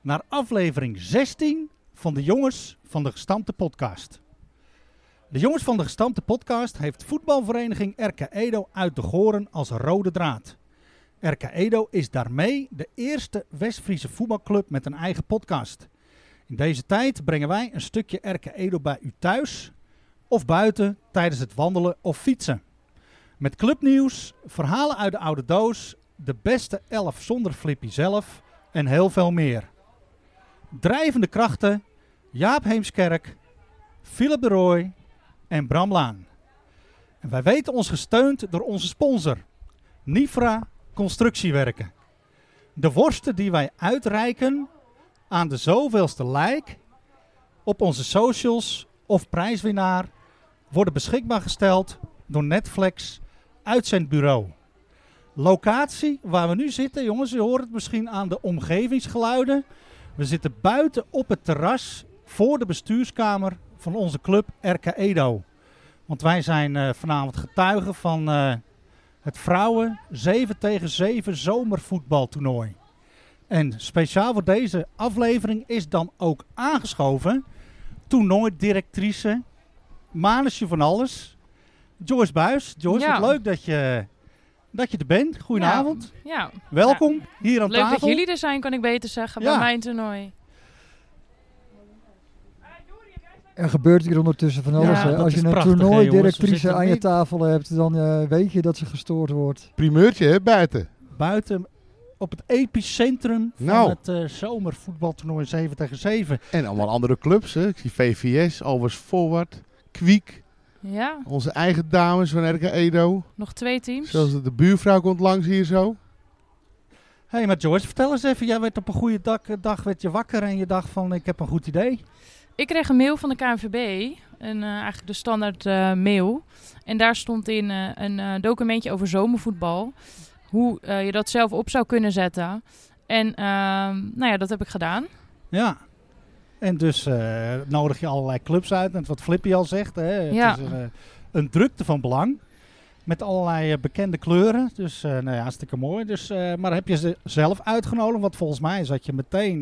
naar aflevering 16 van de Jongens van de Gestampte Podcast. De Jongens van de Gestampte Podcast heeft voetbalvereniging RK Edo uit de Goren als rode draad. RK Edo is daarmee de eerste West-Friese voetbalclub met een eigen podcast. In deze tijd brengen wij een stukje RK Edo bij u thuis of buiten tijdens het wandelen of fietsen. Met clubnieuws, verhalen uit de oude doos, de beste elf zonder Flippy zelf en heel veel meer. Drijvende krachten Jaap Heemskerk, Philip de Rooij en Bram Laan. En wij weten ons gesteund door onze sponsor, Nifra Constructiewerken. De worsten die wij uitreiken aan de zoveelste lijk op onze socials of prijswinnaar worden beschikbaar gesteld door Netflix uitzendbureau. Locatie waar we nu zitten, jongens, je hoort het misschien aan de omgevingsgeluiden. We zitten buiten op het terras voor de bestuurskamer van onze club RK Edo. Want wij zijn eh, vanavond getuigen van eh, het vrouwen 7 tegen 7 zomervoetbaltoernooi. En speciaal voor deze aflevering is dan ook aangeschoven toernooidirectrice, manusje van alles, Joyce Buis. Joyce, Ja. wat leuk dat je, dat je er bent. Goedenavond. Ja, Welkom hier aan leuk tafel. dat jullie er zijn, kan ik beter zeggen, Ja. bij mijn toernooi. Er gebeurt hier ondertussen van alles. Ja, Als je een toernooidirectrice aan je tafel hebt, dan eh, weet je dat ze gestoord wordt. Primeurtje hè, buiten. Buiten op het epicentrum van Nou. het eh, zomervoetbaltoernooi 7 tegen 7. En allemaal andere clubs. Hè. Ik zie VVS, Alvers Forward, Kwiek. Ja, Onze eigen dames van RK Edo. nog twee teams. Zoals de, de buurvrouw komt langs hier zo. Hé, hey, maar Joyce, vertel eens even. Jij werd op een goede dag, dag werd je wakker en je dacht van ik heb een goed idee. Ik kreeg een mail van de KNVB, een, eh, eigenlijk de standaard eh, mail. En daar stond in eh, een eh, documentje over zomervoetbal. Hoe eh, je dat zelf op zou kunnen zetten. En ehm, nou ja, dat heb ik gedaan. Ja. En dus eh, nodig je allerlei clubs uit. En wat Flippy al zegt, hè, het Ja. is een, eh, een drukte van belang. Met allerlei eh, bekende kleuren. Dus eh nou ja, hartstikke mooi. Dus, eh, maar heb je ze zelf uitgenodigd? Want volgens mij zat je meteen...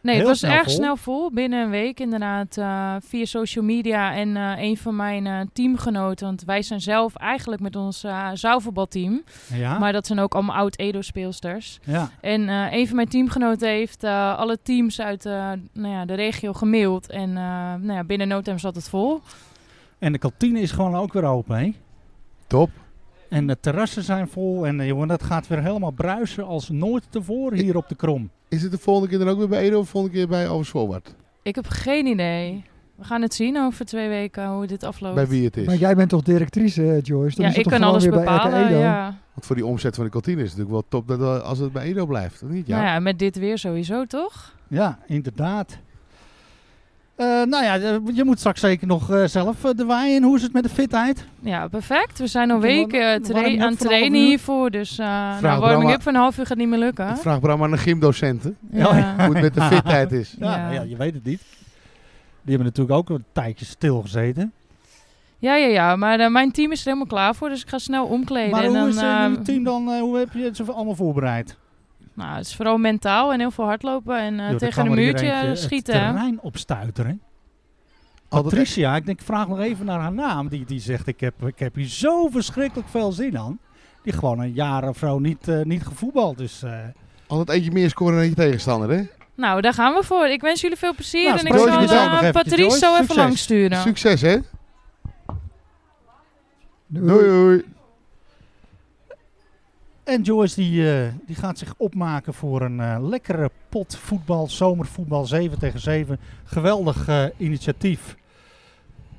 Nee, het was snel erg vol. snel vol. Binnen een week inderdaad. via social media. En een van mijn teamgenoten. Want wij zijn zelf eigenlijk met ons zaalvoetbalteam. ja, Maar dat zijn ook allemaal oud-Edo-speelsters. ja. En een van mijn teamgenoten heeft alle teams uit nou ja, de regio gemaild. En nou ja, binnen no time zat het vol. En de kantine is gewoon ook weer open, hè? Top. En de terrassen zijn vol. En eh, jongen, dat gaat weer helemaal bruisen als nooit tevoren hier op de Krom. Is het de volgende keer dan ook weer bij Edo of de volgende keer bij Alvers Forward? Ik heb geen idee. We gaan het zien over twee weken hoe dit afloopt. Bij wie het is. Maar jij bent toch directrice, eh, Joyce? Dan ja, ik toch kan alles bepalen. Edo? Ja. Want voor die omzet van de kantine is het natuurlijk wel top dat, we- als het bij Edo blijft. Of niet? Ja. Nou ja, met dit weer sowieso toch? Ja, inderdaad. Eh, nou ja, eh, je moet straks zeker nog eh, zelf de waai in. Hoe is het met de fitheid? Ja, perfect. We zijn al weken tra- aan het een trainen hiervoor. Dus eh nou, Bram warming maar- up van een half uur gaat niet meer lukken. Ik vraag Bram aan de gymdocenten Ja, ja. hoe het met de fitheid is. Ja, Ja. nou ja, je weet het niet. Die hebben natuurlijk ook een tijdje stilgezeten. Ja, ja, ja. Maar eh, mijn team is er helemaal klaar voor. Dus ik ga snel omkleden. Maar en hoe dan, is team dan? hoe heb je het zo allemaal voorbereid? Nou, het is vooral mentaal en heel veel hardlopen en eh, tegen een muurtje eentje schieten. Het terrein opstuiteren. Patricia, ik denk, vraag nog even naar haar naam. Die, die zegt, ik heb, ik heb hier zo verschrikkelijk veel zin aan. Die gewoon een jaar of zo niet, eh, niet gevoetbald. Dus eh, Altijd eentje meer scoren dan je tegenstander, hè? Nou, daar gaan we voor. Ik wens jullie veel plezier. Nou, en ik zal eh, eventjes, Patrice zo even Succes. langs sturen. Succes, hè? Doei. Doei, doei. En Joyce die, eh, die gaat zich opmaken voor een eh, lekkere pot voetbal, zomervoetbal 7 tegen 7. Geweldig eh, initiatief.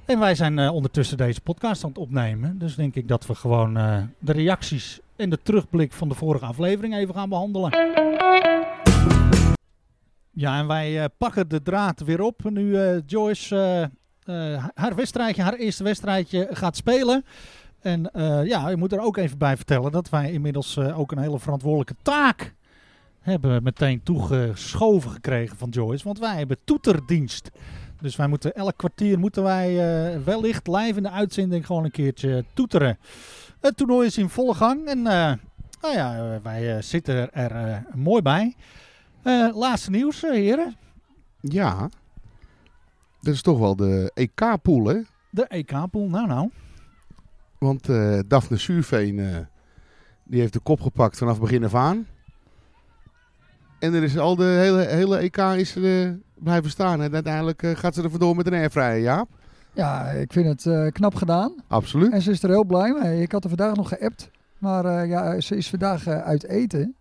En wij zijn ondertussen deze podcast aan het opnemen. Dus denk ik dat we gewoon de reacties en de terugblik van de vorige aflevering even gaan behandelen. Ja, en wij pakken de draad weer op. Nu Joyce haar wedstrijdje, haar eerste wedstrijdje gaat spelen. En eh, ja, je moet er ook even bij vertellen dat wij inmiddels eh, ook een hele verantwoordelijke taak hebben meteen toegeschoven gekregen van Joyce. Want wij hebben toeterdienst. Dus wij moeten elk kwartier moeten wij eh, wellicht live in de uitzending gewoon een keertje toeteren. Het toernooi is in volle gang en nou ja, wij zitten er mooi bij. Laatste nieuws, heren. Ja. Dat is toch wel de EK-pool, hè? De EK-pool, nou nou. Want eh Daphne Suurveen, eh, die heeft de kop gepakt vanaf begin af aan. En er is al de hele, hele EK is er, eh, blijven staan. En uiteindelijk gaat ze er vandoor met een airfryer, Jaap. Ja, ik vind het knap gedaan. Absoluut. En ze is er heel blij mee. Ik had er vandaag nog geappt. Maar ja, ze is vandaag uit eten.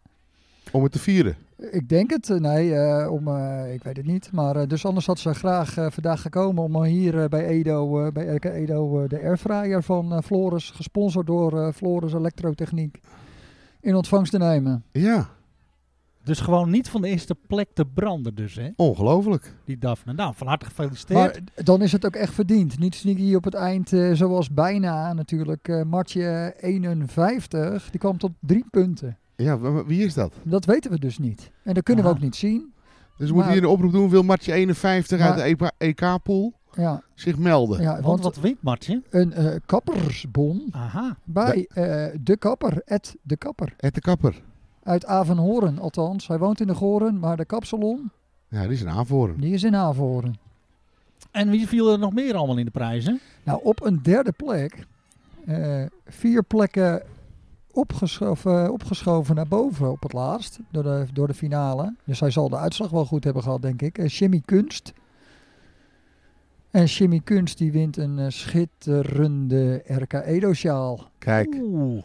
Om het te vieren. Ik denk het. eh, Nee, eh, om, eh, ik weet het niet. Maar eh, dus anders had ze graag vandaag gekomen om hier bij Edo, eh, bij RK Edo, de airfryer van Floris, gesponsord door eh, Floris Elektrotechniek, in ontvangst te nemen. Ja, Dus gewoon niet van de eerste plek te branden dus, hè, ongelooflijk. die Daphne. Nou, van harte gefeliciteerd. Maar dan is het ook echt verdiend. Niet sneaky op het eind, eh, zoals bijna natuurlijk. eh Martje 51, die kwam tot drie punten. Ja, wie is dat? Dat weten we dus niet. En dat kunnen Ah. we ook niet zien. Dus we moeten hier een oproep doen. Wil Martje 51 uit de EK EK-pool Ja, zich melden? ja want, want wat wint Martje? een eh, kappersbon Aha. bij eh, de kapper, Ed de kapper. Ed de Kapper. Uit Avenhoorn althans. Hij woont in de Goren, maar de kapsalon, Ja, die is een aanvoeren. die is in Avenhoorn. En wie viel er nog meer allemaal in de prijzen? Nou, op een derde plek, eh, vier plekken opgeschoven, opgeschoven naar boven op het laatst, door de, door de finale. Dus hij zal de uitslag wel goed hebben gehad, denk ik. Eh, Jimmy Kunst. En Jimmy Kunst die wint een eh, schitterende RK Edo-sjaal. Kijk, Oeh.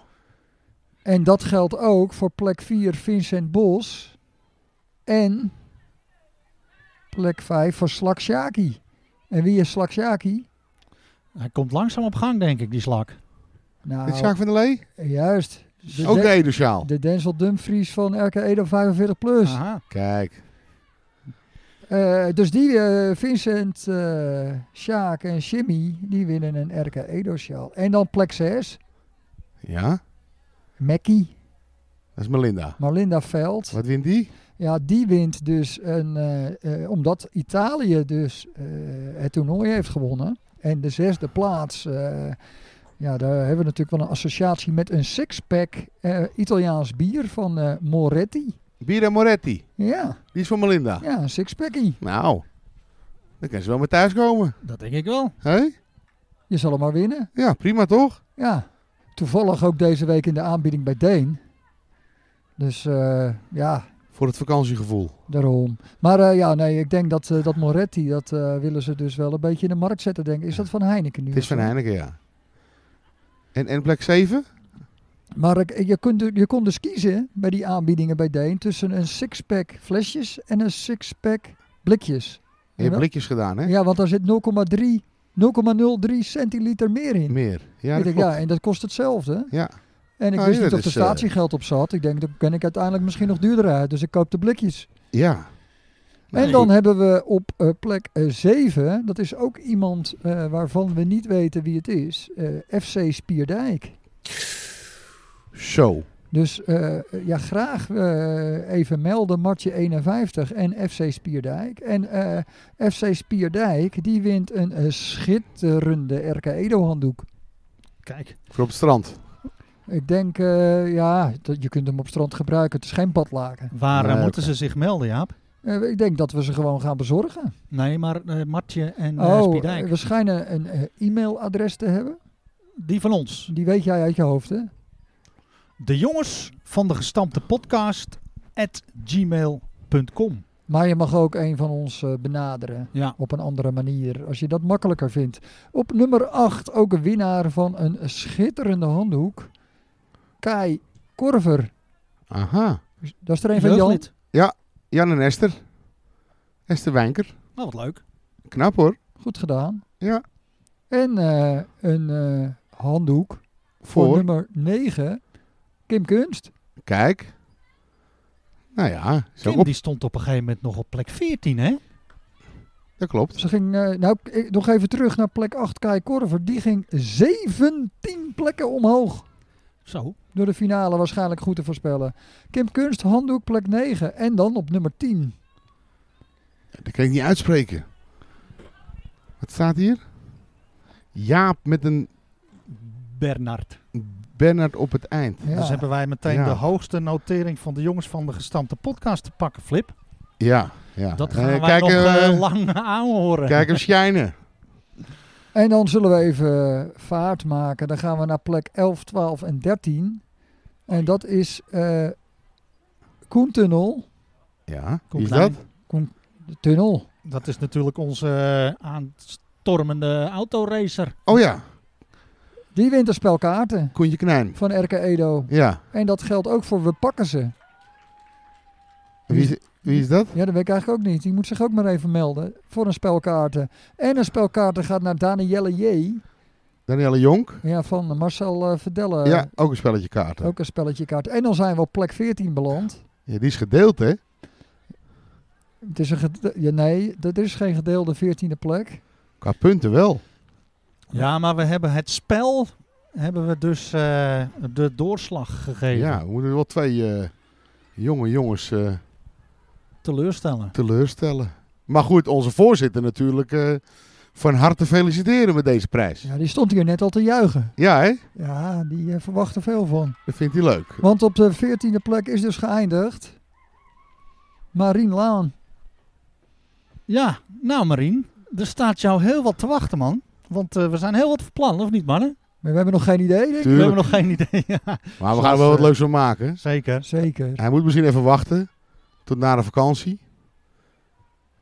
En dat geldt ook voor plek 4 Vincent Bos. En plek 5 voor Slak Shaki. En wie is Slak Shaki? Hij komt langzaam op gang, denk ik, die slak. Nou, dit is Jacques van der Lee. juist. De, Ook de- de Denzel Dumfries van RK Edo 45 plus. Aha. Kijk. Eh, dus die eh, Vincent, eh Sjaak en Jimmy, die winnen een RK Edo sjaal. En dan plek 6, Ja, Mackie, dat is Melinda. Marlinda Veld. Wat wint die? Ja, die wint dus een, eh, eh, omdat Italië dus eh, het toernooi heeft gewonnen. En de zesde plaats, eh, ja, daar hebben we natuurlijk wel een associatie met een sixpack eh Italiaans bier van eh, Moretti. Bira Moretti. Ja, Die is van Melinda. ja, een sixpackie. Nou, dan kan ze wel met thuis komen. Dat denk ik wel. Hé? Je zal hem maar winnen. Ja, prima toch? Ja, toevallig ook deze week in de aanbieding bij Deen. Dus eh, ja, Voor het vakantiegevoel. daarom. Maar eh, ja, nee, ik denk dat, eh, dat Moretti, dat eh, willen ze dus wel een beetje in de markt zetten, denk ik. Is dat van Heineken nu? Het is van? Heineken, ja. En, en plek 7? Maar je, kunt, je kon dus kiezen bij die aanbiedingen bij Deen tussen een sixpack flesjes en een sixpack blikjes. Je hebt blikjes gedaan, hè? Ja, want daar zit 0,3 0,03 centiliter meer in. Meer. Ja, ik denk, ja, en dat kost hetzelfde. Ja. En ik Nou, wist niet of er eh, statiegeld op zat. Ik denk, dan ben ik uiteindelijk misschien nog duurder uit. Dus ik koop de blikjes. Ja. En dan hebben we op eh, plek 7, dat is ook iemand eh, waarvan we niet weten wie het is, eh, FC Spierdijk. Zo. Dus eh, ja, graag eh, even melden Martje 51 en FC Spierdijk. En eh, FC Spierdijk, die wint een eh, schitterende RK Edo handdoek. Kijk. Voor op het strand. Ik denk, eh, ja, dat, je kunt hem op strand gebruiken. Het is geen badlaken. Waar eh, Nee, moeten ze zich melden, Jaap? Eh, ik denk dat we ze gewoon gaan bezorgen. Nee, maar eh Martje en eh oh, Spiedijk. we schijnen een e-mailadres te hebben. Die van ons. Die weet jij uit je hoofd, hè? De jongens van de gestampte podcast at gmail.com. Maar je mag ook een van ons eh, benaderen. Ja. Op een andere manier, als je dat makkelijker vindt. Op nummer 8 ook een winnaar van een schitterende handdoek. Kai Korver. Aha. Dat is er een van Jan. Jeugdlid. Jan en Esther. Esther Wijnker. Nou, wat leuk. Knap hoor. Goed gedaan. Ja. En eh, een eh, handdoek voor, Voor. nummer 9. Kim Kunst. Kijk. Nou ja, zo Kim op. die stond op een gegeven moment nog op plek 14, hè? Dat klopt. Ze ging, eh, nou, nog even terug naar plek 8, Kai Korver. Die ging 17 plekken omhoog. Zo. Door de finale waarschijnlijk goed te voorspellen. Kim Kunst, handdoek, plek 9. En dan op nummer 10. Dat kan ik niet uitspreken. Wat staat hier? Jaap met een Bernard. Bernard op het eind. Ja. Dus hebben wij meteen Ja. de hoogste notering van de jongens van de gestampte podcast te pakken, Flip. Ja, ja. Dat Eh, gaan wij kijk, nog eh, eh, lang aanhoren. Kijk hem schijnen. En dan zullen we even eh, vaart maken. Dan gaan we naar plek 11, 12 en 13. En dat is eh Koentunnel. Ja, Kom wie is dat? De tunnel. Dat is natuurlijk onze eh, aanstormende autoracer. Oh ja, Die wint een spel kaarten Koentje Knijn. van RK Edo. Ja. En dat geldt ook voor We Pakken Ze. Wie is, wie is dat? Ja, dat weet ik eigenlijk ook niet. Die moet zich ook maar even melden voor een spel kaarten. En een spel kaarten gaat naar Danielle J. Danielle Jonk. Ja, van Marcel eh, Verdelle. ja, ook een spelletje kaarten. Ook een spelletje kaarten. En dan zijn we op plek 14 beland. Ja, die is gedeeld, hè? Het is een gede- ja, nee, dat is geen gedeelde 14e plek. Qua punten wel. Ja, maar we hebben het spel hebben we dus eh, de doorslag gegeven. Ja, we moeten wel twee eh, jonge jongens eh, Teleurstellen. teleurstellen. Maar goed, onze voorzitter natuurlijk eh, van harte feliciteren met deze prijs. Ja, die stond hier net al te juichen. Ja, hè? Ja, die eh, verwacht er veel van. Dat vindt hij leuk. Want op de 14e plek is dus geëindigd Marien Laan. Ja, nou Marien, er staat jou heel wat te wachten, man. Want eh, we zijn heel wat van plan, of niet, mannen? Maar we hebben nog geen idee, denk ik. We hebben nog geen idee. ja, Maar we Zoals, gaan er wel wat leuks van maken. zeker. Zeker. Hij moet misschien even wachten tot na de vakantie.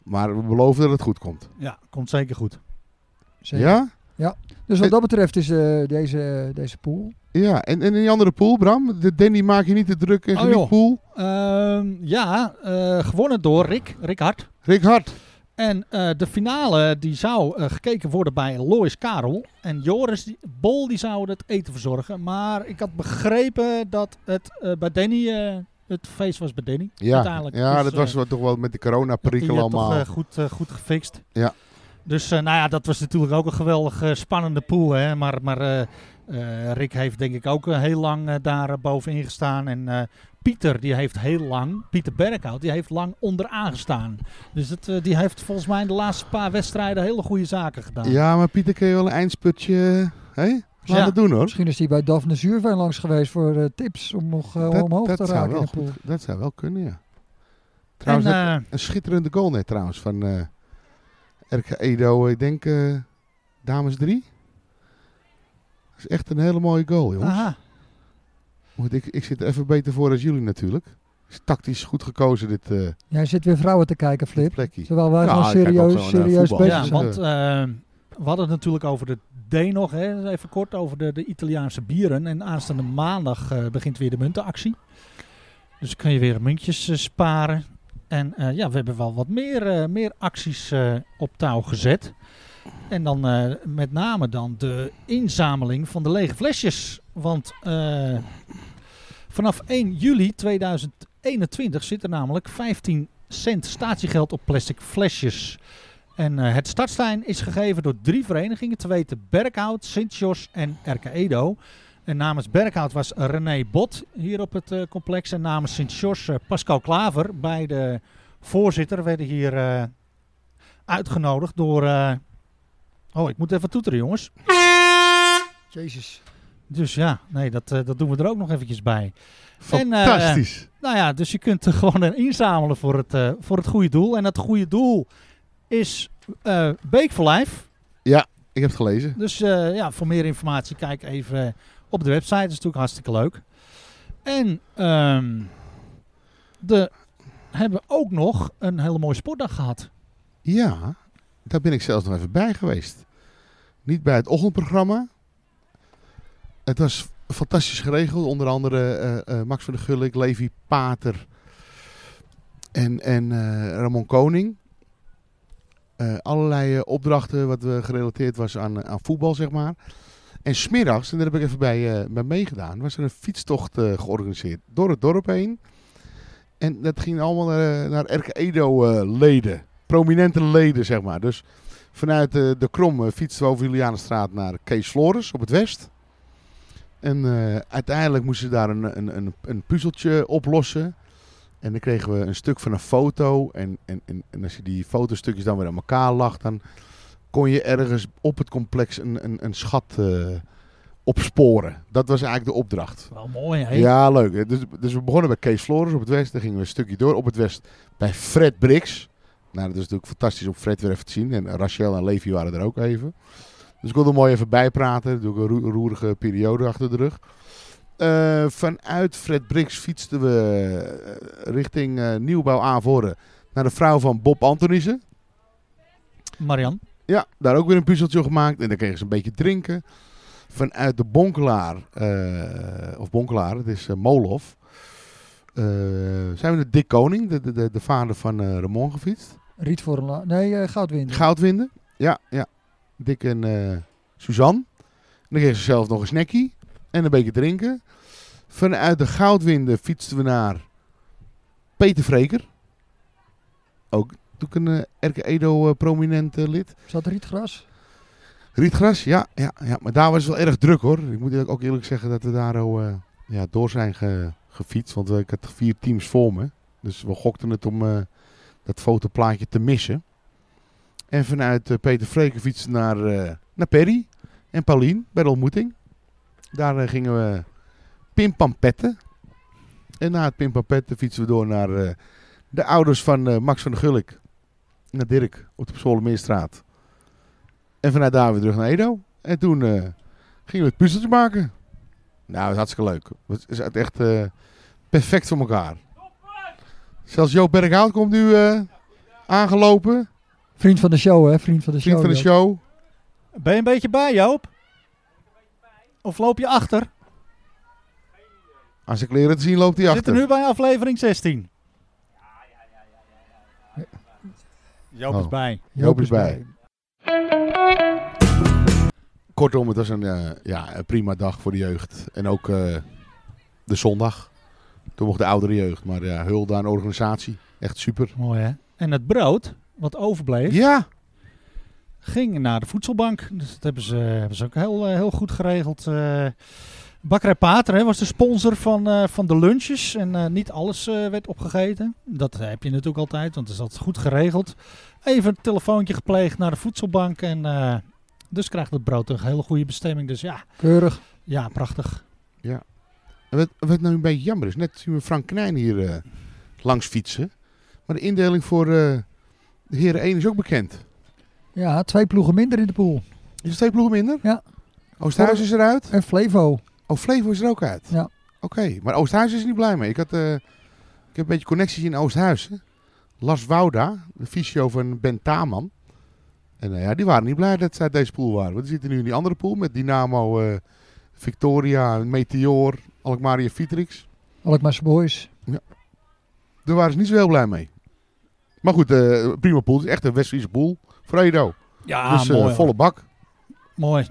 Maar we beloven dat het goed komt. Ja, komt zeker goed. Zeker. Ja? Dus wat dat betreft is eh, deze, deze pool. Ja, en, en in die andere pool, Bram? De Danny maak je niet te druk en Oh, geniet joh. pool. Ehm, ja, eh, gewonnen door Rick, Rick Hart. Rick Hart. En eh, de finale die zou gekeken worden bij Lois Karel. En Joris die, Bol die zouden het eten verzorgen. Maar ik had begrepen dat het eh, bij Danny, eh, het feest was bij Danny. Ja, uiteindelijk. ja Dus, dat eh, was wat toch wel met de corona-prikkel eh, allemaal. toch eh, goed, eh, goed gefixt. Ja. Dus eh, nou ja, dat was natuurlijk ook een geweldig eh, spannende pool. Hè? Maar, maar eh, eh, Rick heeft denk ik ook eh, heel lang eh, daar eh, bovenin gestaan. En eh, Pieter, die heeft heel lang, Pieter Berghout, die heeft lang onderaan gestaan. Dus het, eh, die heeft volgens mij in de laatste paar wedstrijden hele goede zaken gedaan. ja, maar Pieter, kun je wel een eindsputje hè? Laten Ja. doen hoor. Misschien is hij bij Daphne Zuurveen langs geweest voor eh, tips om nog eh, Dat- omhoog dat te raken in de pool. goed- Dat zou wel kunnen, ja. en, Trouwens, dat- eh, een schitterende goal net trouwens van eh RK Edo, ik denk eh, dames drie. Dat is echt een hele mooie goal, jongens. aha. Goed, ik, ik zit er even beter voor als jullie natuurlijk. Is tactisch goed gekozen dit eh Jij zit weer vrouwen te kijken, Flip. Terwijl wij Ja, gewoon ook serieus, serieus bezig Ja, zijn. want eh, we hadden het natuurlijk over de D nog, hè, even kort over de, de Italiaanse bieren. En aanstaande maandag eh, begint weer de muntenactie. Dus kun je weer muntjes eh, sparen. En eh, ja, we hebben wel wat meer, meer acties op touw gezet. En dan met name dan de inzameling van de lege flesjes. Want vanaf 1 juli 2021 zit er namelijk 15 cent statiegeld op plastic flesjes. En eh, het startstein is gegeven door drie verenigingen, te weten Berkhout, Sint-Jos en RK Edo. En namens Berkhout was René Bot hier op het eh, complex. En namens Sint-Jos eh, Pascal Klaver. Beide voorzitter werden hier uitgenodigd door... oh, ik moet even toeteren jongens. Jezus. Dus ja, nee, dat, dat doen we er ook nog eventjes bij. En, Fantastisch. Nou ja, dus je kunt er gewoon inzamelen voor het, voor het goede doel. En dat goede doel is eh Beek for Life. ik heb het gelezen. Dus eh, ja, voor meer informatie kijk even op de website. Dat is natuurlijk hartstikke leuk. En ehm de hebben ook nog een hele mooie sportdag gehad. Ja, daar ben ik zelfs nog even bij geweest. Niet bij het ochtendprogramma. Het was fantastisch geregeld. Onder andere eh, Max van der Gulik, Levi Pater en, en Ramon Koning. Eh, allerlei eh, opdrachten wat we gerelateerd was aan, aan voetbal, zeg maar. En smiddags, en daar heb ik even bij, eh, bij meegedaan, was er een fietstocht eh, georganiseerd door het dorp heen. En dat ging allemaal eh, naar Erke Edo-leden. Prominente leden, zeg maar. Dus vanuit eh, de Krom eh, fietsten we over Julianenstraat naar Kees Flores op het west. En eh, uiteindelijk moesten ze daar een, een, een, een puzzeltje oplossen. En dan kregen we een stuk van een foto. En, en, en, en als je die fotostukjes dan weer aan elkaar lag, dan kon je ergens op het complex een, een, een schat eh, opsporen. Dat was eigenlijk de opdracht. Wel mooi, hè? Ja, leuk. Dus, dus we begonnen bij Kees Flores op het west. Dan gingen we een stukje door op het west bij Fred Brix. Nou, dat is natuurlijk fantastisch om Fred weer even te zien. En Rachel en Levi waren er ook even. Dus ik wilde er mooi even bijpraten. Doe ik een roe- roerige periode achter de rug. Eh, vanuit Fred Brix fietsten we eh, richting eh, Nieuwbouw Aanvoren naar de vrouw van Bob Antonissen. Marian. Ja, daar ook weer een puzzeltje gemaakt. En dan kregen ze een beetje drinken. Vanuit de Bonkelaar, eh, of Bonkelaar, het is Molhof. eh, zijn we naar Dick Koning, de, de, de, de vader van eh Ramon, gefietst. Riet voor een la- Nee, eh goudwind. Goudwinden. Ja, ja. Dick en eh, Suzanne. En dan kregen ze zelf nog een snackie. En een beetje drinken. Vanuit de Goudwinden fietsten we naar Peter Vreker. Ook natuurlijk een eh Erke Edo eh, prominent eh, lid. Zat rietgras? Rietgras, ja, ja, ja. Maar daar was het wel erg druk hoor. Ik moet ook eerlijk zeggen dat we daar al, ja, door zijn ge- gefietst. Want ik had vier teams voor me. Dus we gokten het om dat fotoplaatje te missen. En vanuit Peter Vreken fietsen naar, naar Perry en Paulien bij de ontmoeting. Daar eh, gingen we pimpampetten. En na het pimpampetten fietsen we door naar eh, de ouders van eh, Max van der Gulik. Naar Dirk op de Psollemeerstraat. En vanuit daar weer terug naar Edo. En toen eh, gingen we het puzzeltje maken. Nou, dat was hartstikke leuk. Het is echt eh, perfect voor elkaar. Zelfs Joop Berghout komt nu eh, aangelopen. Vriend van de show, hè? Vriend van de Vriend show. van de show. Ben je een beetje bij, Joop? Of loop je achter? Als ik kleren te zien loopt hij We zitten achter. nu bij aflevering 16. Joop is Oh. bij. Joop is bij. Kortom, het was een, eh, ja, een prima dag voor de jeugd. En ook eh, de zondag. Toen mocht de oudere jeugd. Maar ja, hulde aan de organisatie. Echt super. Mooi, hè? En het brood, wat overbleef, Ja, ging naar de voedselbank. Dus dat hebben ze, hebben ze ook heel, eh, heel goed geregeld. Eh Bakkerij Pater hè, was de sponsor van, eh, van de lunches. En niet alles werd opgegeten. Dat heb je natuurlijk altijd, want het is altijd goed geregeld. Even een telefoontje gepleegd naar de voedselbank. En dus krijgt het brood een hele goede bestemming. Dus ja, Keurig. ja prachtig. En wat, wat nou een beetje jammer is, net zien we Frank Knijn hier langs fietsen. Maar de indeling voor de heren 1 is ook bekend. Ja, twee ploegen minder in de pool. Is er twee ploegen minder? Ja. Oosthuis is eruit? En Flevo. Oh, Flevo is er ook uit? Ja. Oké, maar Oosthuis is er niet blij mee. Ik, had, eh, ik heb een beetje connecties in Oosthuis. Hè. Lars Wouda, de fysio van Ben Taman. En eh, ja, die waren niet blij dat ze uit deze pool waren. Want die zitten nu in die andere pool met Dynamo, eh, Victoria, Meteor, Alkmaar Vitrix. Alkmaarse Boys. Daar waren ze niet zo heel blij mee. Maar goed, prima pool. Het is echt een West-Friese pool. Voor Edo. Ja, dus eh, mooi. volle bak. Mooi.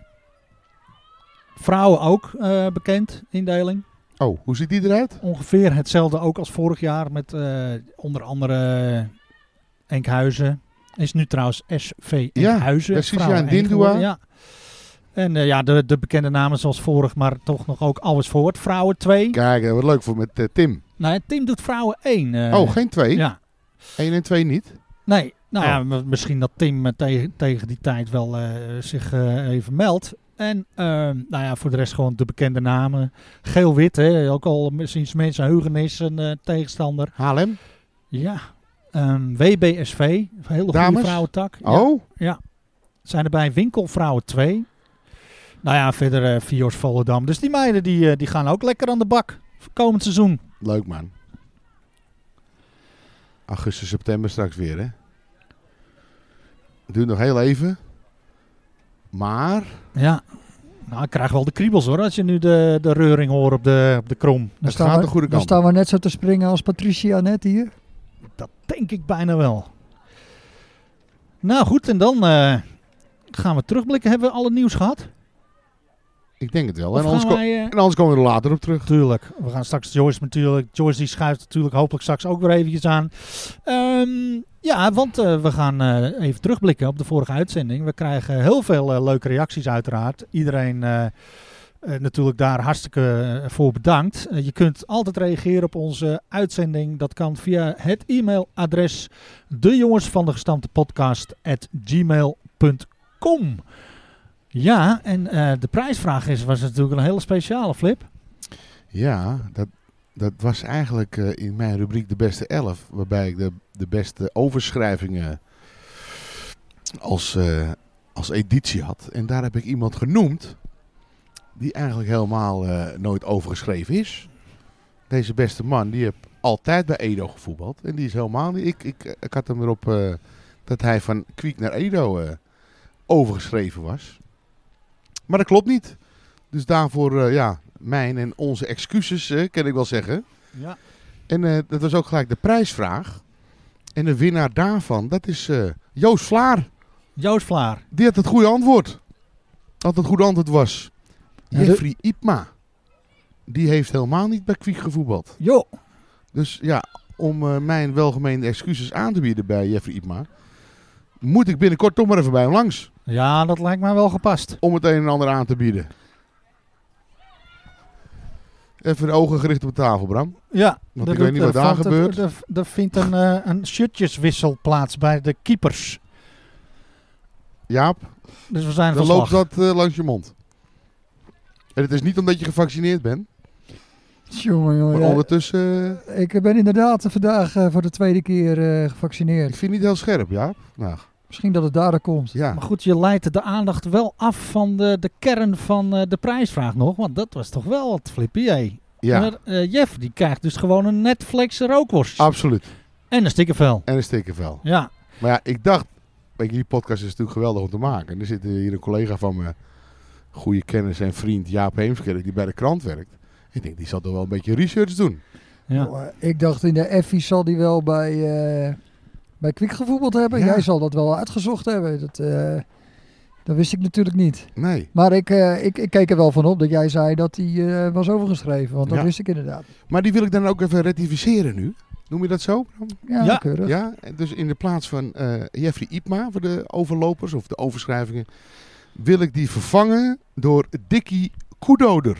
Vrouwen ook eh, bekend, indeling. Oh, hoe ziet die eruit? Ongeveer hetzelfde ook als vorig jaar met eh, onder andere Enkhuizen. Is nu trouwens SV Ja, Enkhuizen. precies, Vrouwen ja, en Dindua. Ja. En ja, de, de bekende namen zoals vorig, maar toch nog ook alles voort. Vrouwen 2. Kijk, wordt leuk voor met Tim. Het team doet vrouwen 1. oh, geen twee? Ja. 1 en 2 niet? Nee, nou ja, m- misschien dat Tim eh, tegen, die tijd wel eh, zich eh, even meldt. En ehm, nou ja, voor de rest gewoon de bekende namen. Geel-wit, hè, ook al sinds mensen heugenis een tegenstander. Haarlem? Ja, ehm, WBSV, een hele goede vrouwentak. Ja, Oh, zijn er bij Winkelvrouwen 2. Nou ja, verder eh Vios Volendam. Dus die meiden die, die gaan ook lekker aan de bak voor komend seizoen. leuk man. Augustus, september straks weer, hè? Het duurt nog heel even. Maar, Ja, nou ik krijg wel de kriebels hoor, als je nu de, de reuring hoort op de, op de krom. Dan Het staan, gaat we, de goede dan kant staan we net zo te springen als Patricia net hier. Dat denk ik bijna wel. Nou goed, en dan eh, gaan we terugblikken. Hebben we alle nieuws gehad? Ik denk het wel. En anders, wij, eh, en anders komen we er later op terug. Tuurlijk. We gaan straks Joyce natuurlijk. Joyce die schuift natuurlijk hopelijk straks ook weer eventjes aan. Ehm, ja, want eh, we gaan eh, even terugblikken op de vorige uitzending. We krijgen heel veel eh, leuke reacties uiteraard. Iedereen natuurlijk daar hartstikke voor bedankt. Je kunt altijd reageren op onze uitzending. Dat kan via het e-mailadres de van de gmail.com. Ja, en de prijsvraag is, was natuurlijk een hele speciale flip. Ja, dat, dat was eigenlijk eh, in mijn rubriek de beste elf. Waarbij ik de, de beste overschrijvingen als, eh, als editie had. En daar heb ik iemand genoemd die eigenlijk helemaal eh, nooit overgeschreven is. Deze beste man, die heeft altijd bij Edo gevoetbald. En die is helemaal niet... Ik, ik, ik had hem erop dat hij van Kwiek naar Edo overgeschreven was. Maar dat klopt niet. Dus daarvoor, ja, mijn en onze excuses, eh, kan ik wel zeggen. Ja. En eh, dat was ook gelijk de prijsvraag. En de winnaar daarvan, dat is eh, Joost Vlaar. Joost Vlaar. Die had het goede antwoord. Dat het goede antwoord was. Jeffrey Ipma. Die heeft helemaal niet bij Kwiek gevoetbald. Jo. Dus ja, om mijn welgemeende excuses aan te bieden bij Jeffrey Ipma... moet ik binnenkort toch maar even bij hem langs. Ja, dat lijkt mij wel gepast. Om het een en ander aan te bieden. Even de ogen gericht op de tafel, Bram. Ja. Want ik weet niet wat daar gebeurt. Er, vindt een, eh, een shirtjeswissel plaats bij de keepers. Jaap, Dus we zijn dan van loopt slag. dat eh, langs je mond. En het is niet omdat je gevaccineerd bent. Jongen, jongen. Maar ja. ondertussen... eh, Ik ben inderdaad vandaag voor de tweede keer eh, ik gevaccineerd. vind het niet heel scherp, Jaap. Nou, Misschien dat het daardoor komt. ja. Maar goed, je leidt de aandacht wel af van de, de kern van eh, de prijsvraag nog. Want dat was toch wel wat flippy, hé. Ja, Maar, eh, Jeff, die krijgt dus gewoon een Netflix rookworst. absoluut. En een stikkervel. En een stikkervel. Ja. Maar ja, ik dacht... Weet je, die podcast is natuurlijk geweldig om te maken. En er zit hier een collega van me... Goede kennis en vriend Jaap Heemskerk, die bij de krant werkt. Ik denk, die zal toch wel een beetje research doen. ja. Oh, eh, Ik dacht in de Effie zal die wel bij, eh bij Kwik gevoetbald hebben. Ja. Jij zal dat wel uitgezocht hebben. Dat, eh, dat wist ik natuurlijk niet. Nee. Maar ik, eh, ik, ik keek er wel van op dat jij zei dat hij eh, was overgeschreven. Want dat Ja. wist ik inderdaad. Maar die wil ik dan ook even rectificeren nu. Noem je dat zo? Ja, Ja. keurig. Ja, dus in de plaats van eh, Jeffrey Ipma voor de overlopers of de overschrijvingen, wil ik die vervangen door Dickie Koedoder.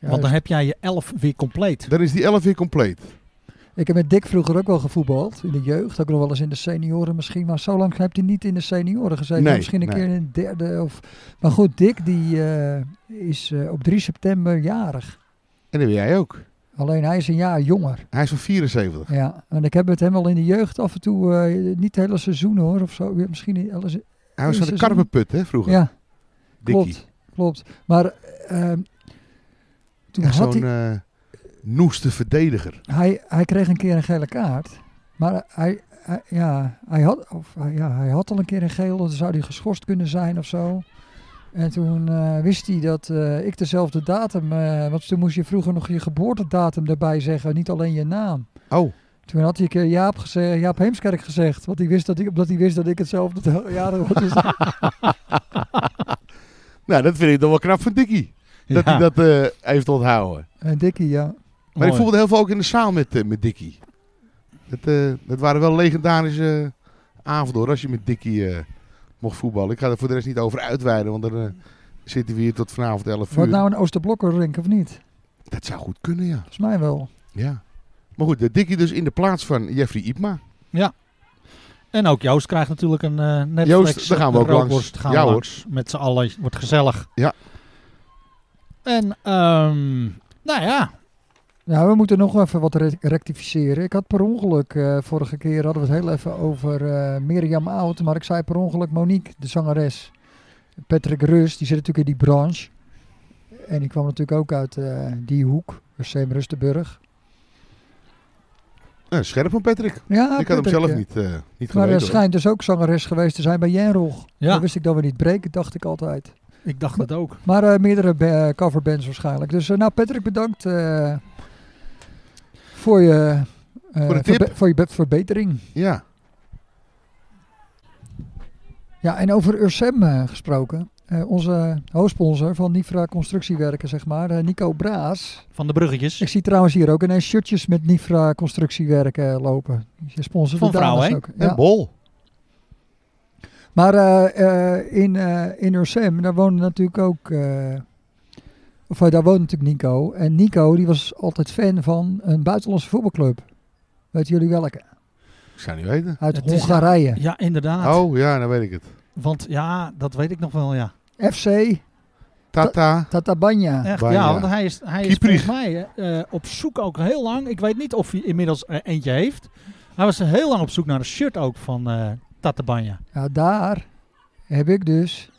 Want dan heb jij je elf weer compleet. Dan is die 11 weer compleet. Ik heb met Dick vroeger ook wel gevoetbald. In de jeugd. Ook nog wel eens in de senioren misschien. Maar zo lang heeft hij niet in de senioren gezeten. Nee, misschien een nee. keer in de derde. Of... Maar goed, Dick die eh, is eh, op 3 september jarig. En dat ben jij ook. Alleen hij is een jaar jonger. Hij is van 74. Ja, en ik heb met hem wel in de jeugd af en toe, eh, niet het hele seizoen hoor, of zo. Misschien alles. Hij was van de Karpenput, hè, vroeger. Ja, Dickie. klopt. Klopt. Maar ehm, toen had hij, noeste verdediger. hij, hij kreeg een keer een gele kaart. Maar hij, hij- ja, hij, had, of, ja, hij had al een keer een geel, dan zou hij geschorst kunnen zijn of zo. En toen eh, wist hij dat eh, ik dezelfde datum, eh, want toen moest je vroeger nog je geboortedatum erbij zeggen, niet alleen je naam. Oh, Toen had hij een keer Jaap, gezegd, Jaap Heemskerk gezegd, want hij wist dat ik, omdat hij wist dat ik hetzelfde jaar was. Dus nou dat vind ik toch wel knap van Dickie. Dat Ja. hij dat eh, heeft onthouden. en Dikkie, ja. Maar Mooi. ik voelde heel veel ook in de zaal met, eh, met Dickie. Dat, eh, dat waren wel legendarische avonden hoor, als je met Dickie eh, mocht voetballen. Ik ga er voor de rest niet over uitweiden, want dan eh, zitten we hier tot vanavond 11 uur. Wordt nou een Oosterblokker-rink of niet? Dat zou goed kunnen, ja. Volgens mij wel. ja. Maar goed, de Dickie dus in de plaats van Jeffrey Ipma. En ook Joost krijgt natuurlijk een eh Netflix Joost, daar gaan we ook langs. Gaan Ja, hoor. Met z'n allen. Wordt gezellig. Ja. En, ehm, nou ja. Ja, we moeten nog even wat re- rectificeren. Ik had per ongeluk, eh, vorige keer hadden we het heel even over eh Mirjam Oud, maar ik zei per ongeluk Monique, de zangeres. Patrick Rust, die zit natuurlijk in die branche. En die kwam natuurlijk ook uit eh, die hoek, Seem Rustenburg. Eh, scherp van Patrick. Ja, ik had hem zelf ja. niet, eh niet Maar hij schijnt dus ook zangeres geweest te zijn bij Jenrog. Ja. Dat wist ik dat we niet breken, dacht ik altijd. Ik dacht het ook. Maar eh, meerdere ba- coverbands waarschijnlijk. Dus nou Patrick, bedankt eh, voor je, eh, Voor de tip. verbe- voor je be- verbetering. Ja, Ja, en over Ursem eh, gesproken. eh, onze hoofdsponsor van Nifra Constructiewerken, zeg maar, eh, Nico Braas. Van de bruggetjes. Ik zie trouwens hier ook ineens shirtjes met Nifra Constructiewerken lopen. Je sponsort Van vrouwen, hè? ook. En Ja. Bol. Maar eh, eh, in, eh in Ursem, daar woonde natuurlijk ook... of eh, daar woonde natuurlijk Nico. En Nico die was altijd fan van een buitenlandse voetbalclub. Weten jullie welke? Ik zou niet weten. Uit Het is- Hongarije. Ja, inderdaad. Oh, ja, dan weet ik het. Want ja, dat weet ik nog wel, ja. FC Tata. Tatabanya. Echt, Banja. ja, want hij is, hij is volgens mij eh, op zoek ook heel lang. Ik weet niet of hij inmiddels er eentje heeft. Hij was heel lang op zoek naar een shirt ook van eh Tatabanya. Ja, daar heb ik dus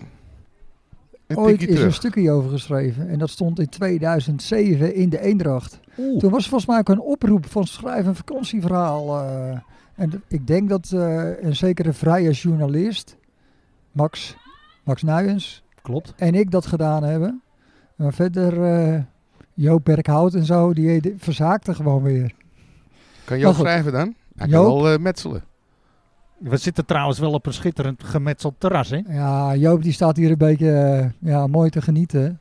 ooit tikje eens een terug. stukje over geschreven. En dat stond in 2007 in de Eendracht. Oeh. Toen was er volgens mij ook een oproep van schrijf een vakantieverhaal. eh. en ik denk dat eh, een zekere vrije journalist, Max, Max Nuyens, Klopt. en ik dat gedaan hebben. Maar verder, eh Joop Berkhout en zo, die, verzaakten gewoon weer. Kan Joop schrijven dan? Hij Joop? kan wel metselen. We zitten trouwens wel op een schitterend gemetseld terras, hè? Ja, Joop die staat hier een beetje eh, ja, mooi te genieten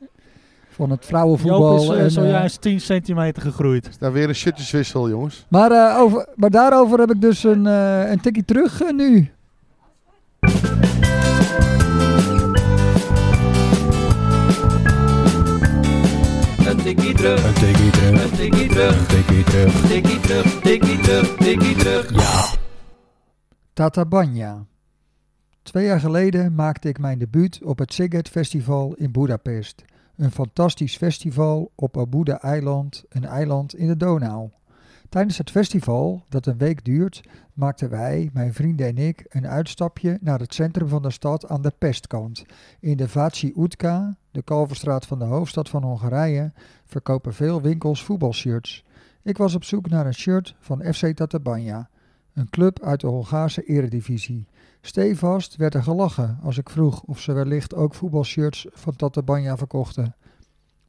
van het vrouwenvoetbal. Joop is eh, en, eh, zojuist 10 centimeter gegroeid. Is daar weer een shirtjeswissel, jongens. Maar, eh, over, maar daarover heb ik dus een, eh een tikkie terug eh, nu. Een tikkie terug. Een tikkie terug. Een tikkie terug. Een tikkie terug. Tikkie terug. Tikkie terug. Tikkie terug. Ja. Tatabanya. Twee jaar geleden maakte ik mijn debuut op het Sziget Festival in Budapest. Een fantastisch festival op Abuda-eiland, een eiland in de Donau. Tijdens het festival, dat een week duurt, maakten wij, mijn vrienden en ik, een uitstapje naar het centrum van de stad aan de pestkant. In de Váci Utka, de Kalverstraat van de hoofdstad van Hongarije, verkopen veel winkels voetbalshirts. Ik was op zoek naar een shirt van FC Tatabanya, een club uit de Hongaarse eredivisie. Stevast werd er gelachen als ik vroeg of ze wellicht ook voetbalshirts van Tatabanya verkochten.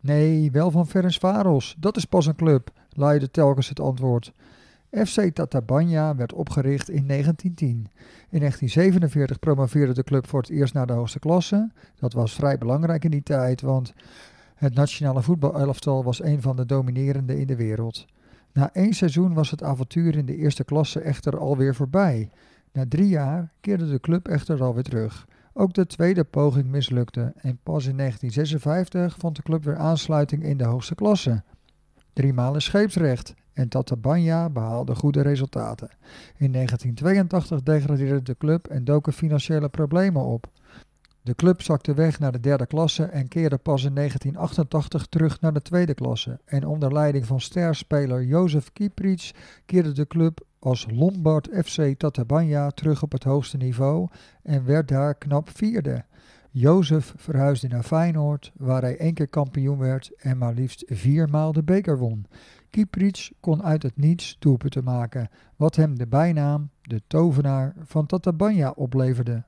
Nee, wel van Ferencváros, dat is pas een club, luidde telkens het antwoord. FC Tatabanya werd opgericht in 1910. In 1947 promoveerde de club voor het eerst naar de hoogste klasse. Dat was vrij belangrijk in die tijd, want het nationale voetbalelftal was een van de dominerende in de wereld. Na één seizoen was het avontuur in de eerste klasse echter alweer voorbij. Na drie jaar keerde de club echter alweer terug. Ook de tweede poging mislukte en pas in 1956 vond de club weer aansluiting in de hoogste klasse. Driemaal in scheepsrecht en Tatabanya behaalde goede resultaten. In 1982 degradeerde de club en doken financiële problemen op. De club zakte weg naar de derde klasse en keerde pas in 1988 terug naar de tweede klasse. En onder leiding van sterspeler Jozef Kieprits keerde de club als Lombard FC Tatabanya terug op het hoogste niveau en werd daar knap vierde. Jozef verhuisde naar Feyenoord, waar hij één keer kampioen werd en maar liefst viermaal de beker won. Kieprits kon uit het niets doelpunten maken, wat hem de bijnaam de tovenaar van Tatabanya opleverde.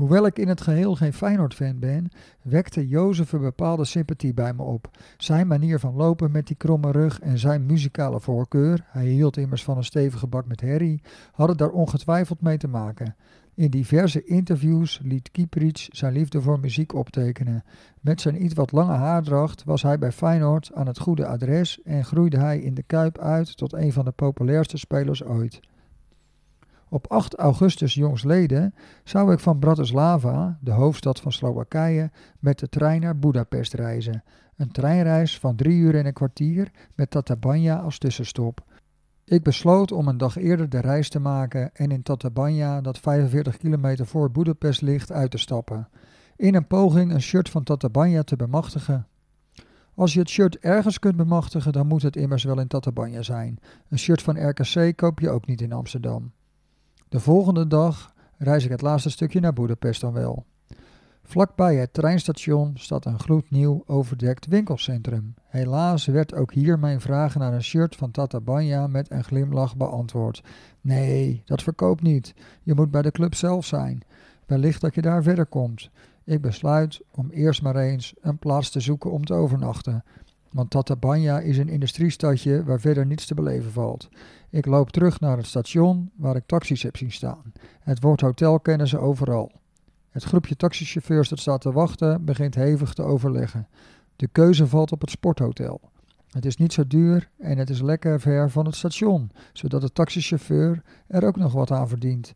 Hoewel ik in het geheel geen Feyenoord-fan ben, wekte Jozef een bepaalde sympathie bij me op. Zijn manier van lopen met die kromme rug en zijn muzikale voorkeur, hij hield immers van een stevige bak met herrie, hadden daar ongetwijfeld mee te maken. In diverse interviews liet Kieprits zijn liefde voor muziek optekenen. Met zijn iets wat lange haardracht was hij bij Feyenoord aan het goede adres en groeide hij in de Kuip uit tot een van de populairste spelers ooit. Op 8 augustus jongsleden zou ik van Bratislava, de hoofdstad van Slowakije, met de trein naar Budapest reizen. Een treinreis van drie uur en een kwartier met Tatabanya als tussenstop. Ik besloot om een dag eerder de reis te maken en in Tatabanya, dat 45 kilometer voor Budapest ligt, uit te stappen. In een poging een shirt van Tatabanya te bemachtigen. Als je het shirt ergens kunt bemachtigen, dan moet het immers wel in Tatabanya zijn. Een shirt van RKC koop je ook niet in Amsterdam. De volgende dag reis ik het laatste stukje naar Budapest dan wel. Vlakbij het treinstation staat een gloednieuw overdekt winkelcentrum. Helaas werd ook hier mijn vraag naar een shirt van Tatabanya met een glimlach beantwoord. Nee, dat verkoopt niet. Je moet bij de club zelf zijn. Wellicht dat je daar verder komt. Ik besluit om eerst maar eens een plaats te zoeken om te overnachten. Want Tatabanya is een industriestadje waar verder niets te beleven valt. Ik loop terug naar het station waar ik taxis heb zien staan. Het woord hotel kennen ze overal. Het groepje taxichauffeurs dat staat te wachten begint hevig te overleggen. De keuze valt op het sporthotel. Het is niet zo duur en het is lekker ver van het station, zodat de taxichauffeur er ook nog wat aan verdient.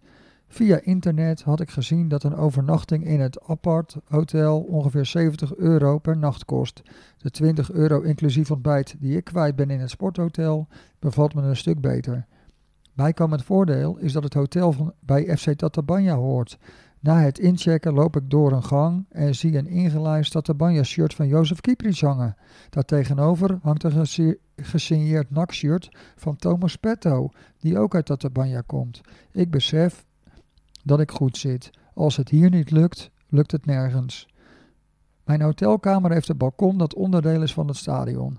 Via internet had ik gezien dat een overnachting in het apart hotel ongeveer 70 euro per nacht kost. De 20 euro inclusief ontbijt die ik kwijt ben in het sporthotel bevalt me een stuk beter. Bijkomend voordeel is dat het hotel van, bij FC Tatabanya hoort. Na het inchecken loop ik door een gang en zie een ingelijst Tatabanya-shirt van Jozef Kieprits hangen. Daartegenover hangt een gesi- gesigneerd NAC-shirt van Thomas Petto, die ook uit Tatabanya komt. Ik besef dat ik goed zit. Als het hier niet lukt, lukt het nergens. Mijn hotelkamer heeft een balkon dat onderdeel is van het stadion.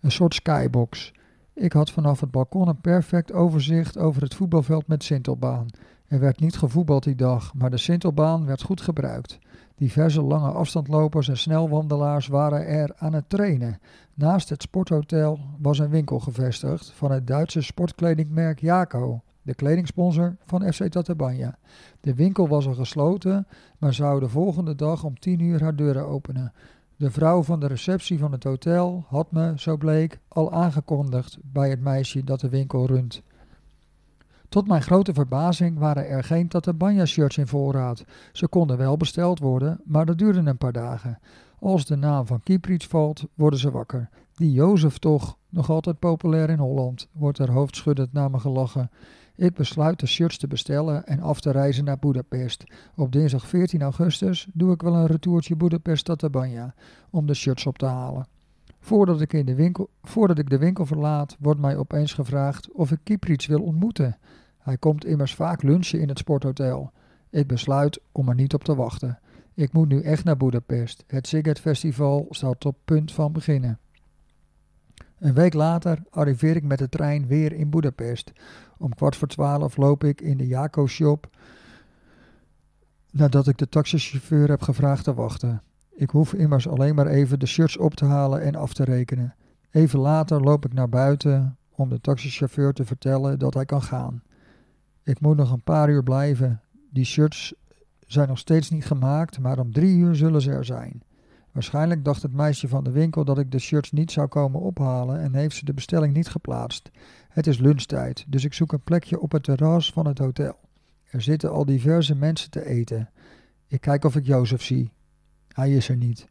Een soort skybox. Ik had vanaf het balkon een perfect overzicht over het voetbalveld met Sintelbaan. Er werd niet gevoetbald die dag, maar de Sintelbaan werd goed gebruikt. Diverse lange afstandlopers en snelwandelaars waren er aan het trainen. Naast het sporthotel was een winkel gevestigd van het Duitse sportkledingmerk Jaco, de kledingsponsor van FC Tatabanya. De winkel was al gesloten, maar zou de volgende dag om 10 uur haar deuren openen. De vrouw van de receptie van het hotel had me, zo bleek, al aangekondigd bij het meisje dat de winkel runt. Tot mijn grote verbazing waren er geen Tatabanya-shirts in voorraad. Ze konden wel besteld worden, maar dat duurde een paar dagen. Als de naam van Kieprits valt, worden ze wakker. Die Jozef toch, nog altijd populair in Holland, wordt er hoofdschuddend naar me gelachen. Ik besluit de shirts te bestellen en af te reizen naar Budapest. Op dinsdag 14 augustus doe ik wel een retourtje Budapest-Tatabanya om de shirts op te halen. Voordat ik, in de winkel, voordat ik de winkel verlaat, wordt mij opeens gevraagd of ik Kieprits wil ontmoeten. Hij komt immers vaak lunchen in het sporthotel. Ik besluit om er niet op te wachten. Ik moet nu echt naar Budapest. Het Siget Festival staat op punt van beginnen. Een week later arriveer ik met de trein weer in Budapest. Om kwart voor twaalf loop ik in de Jaco-shop nadat ik de taxichauffeur heb gevraagd te wachten. Ik hoef immers alleen maar even de shirts op te halen en af te rekenen. Even later loop ik naar buiten om de taxichauffeur te vertellen dat hij kan gaan. Ik moet nog een paar uur blijven. Die shirts zijn nog steeds niet gemaakt, maar om drie uur zullen ze er zijn. Waarschijnlijk dacht het meisje van de winkel dat ik de shirts niet zou komen ophalen en heeft ze de bestelling niet geplaatst. Het is lunchtijd, dus ik zoek een plekje op het terras van het hotel. Er zitten al diverse mensen te eten. Ik kijk of ik Jozef zie. Hij is er niet.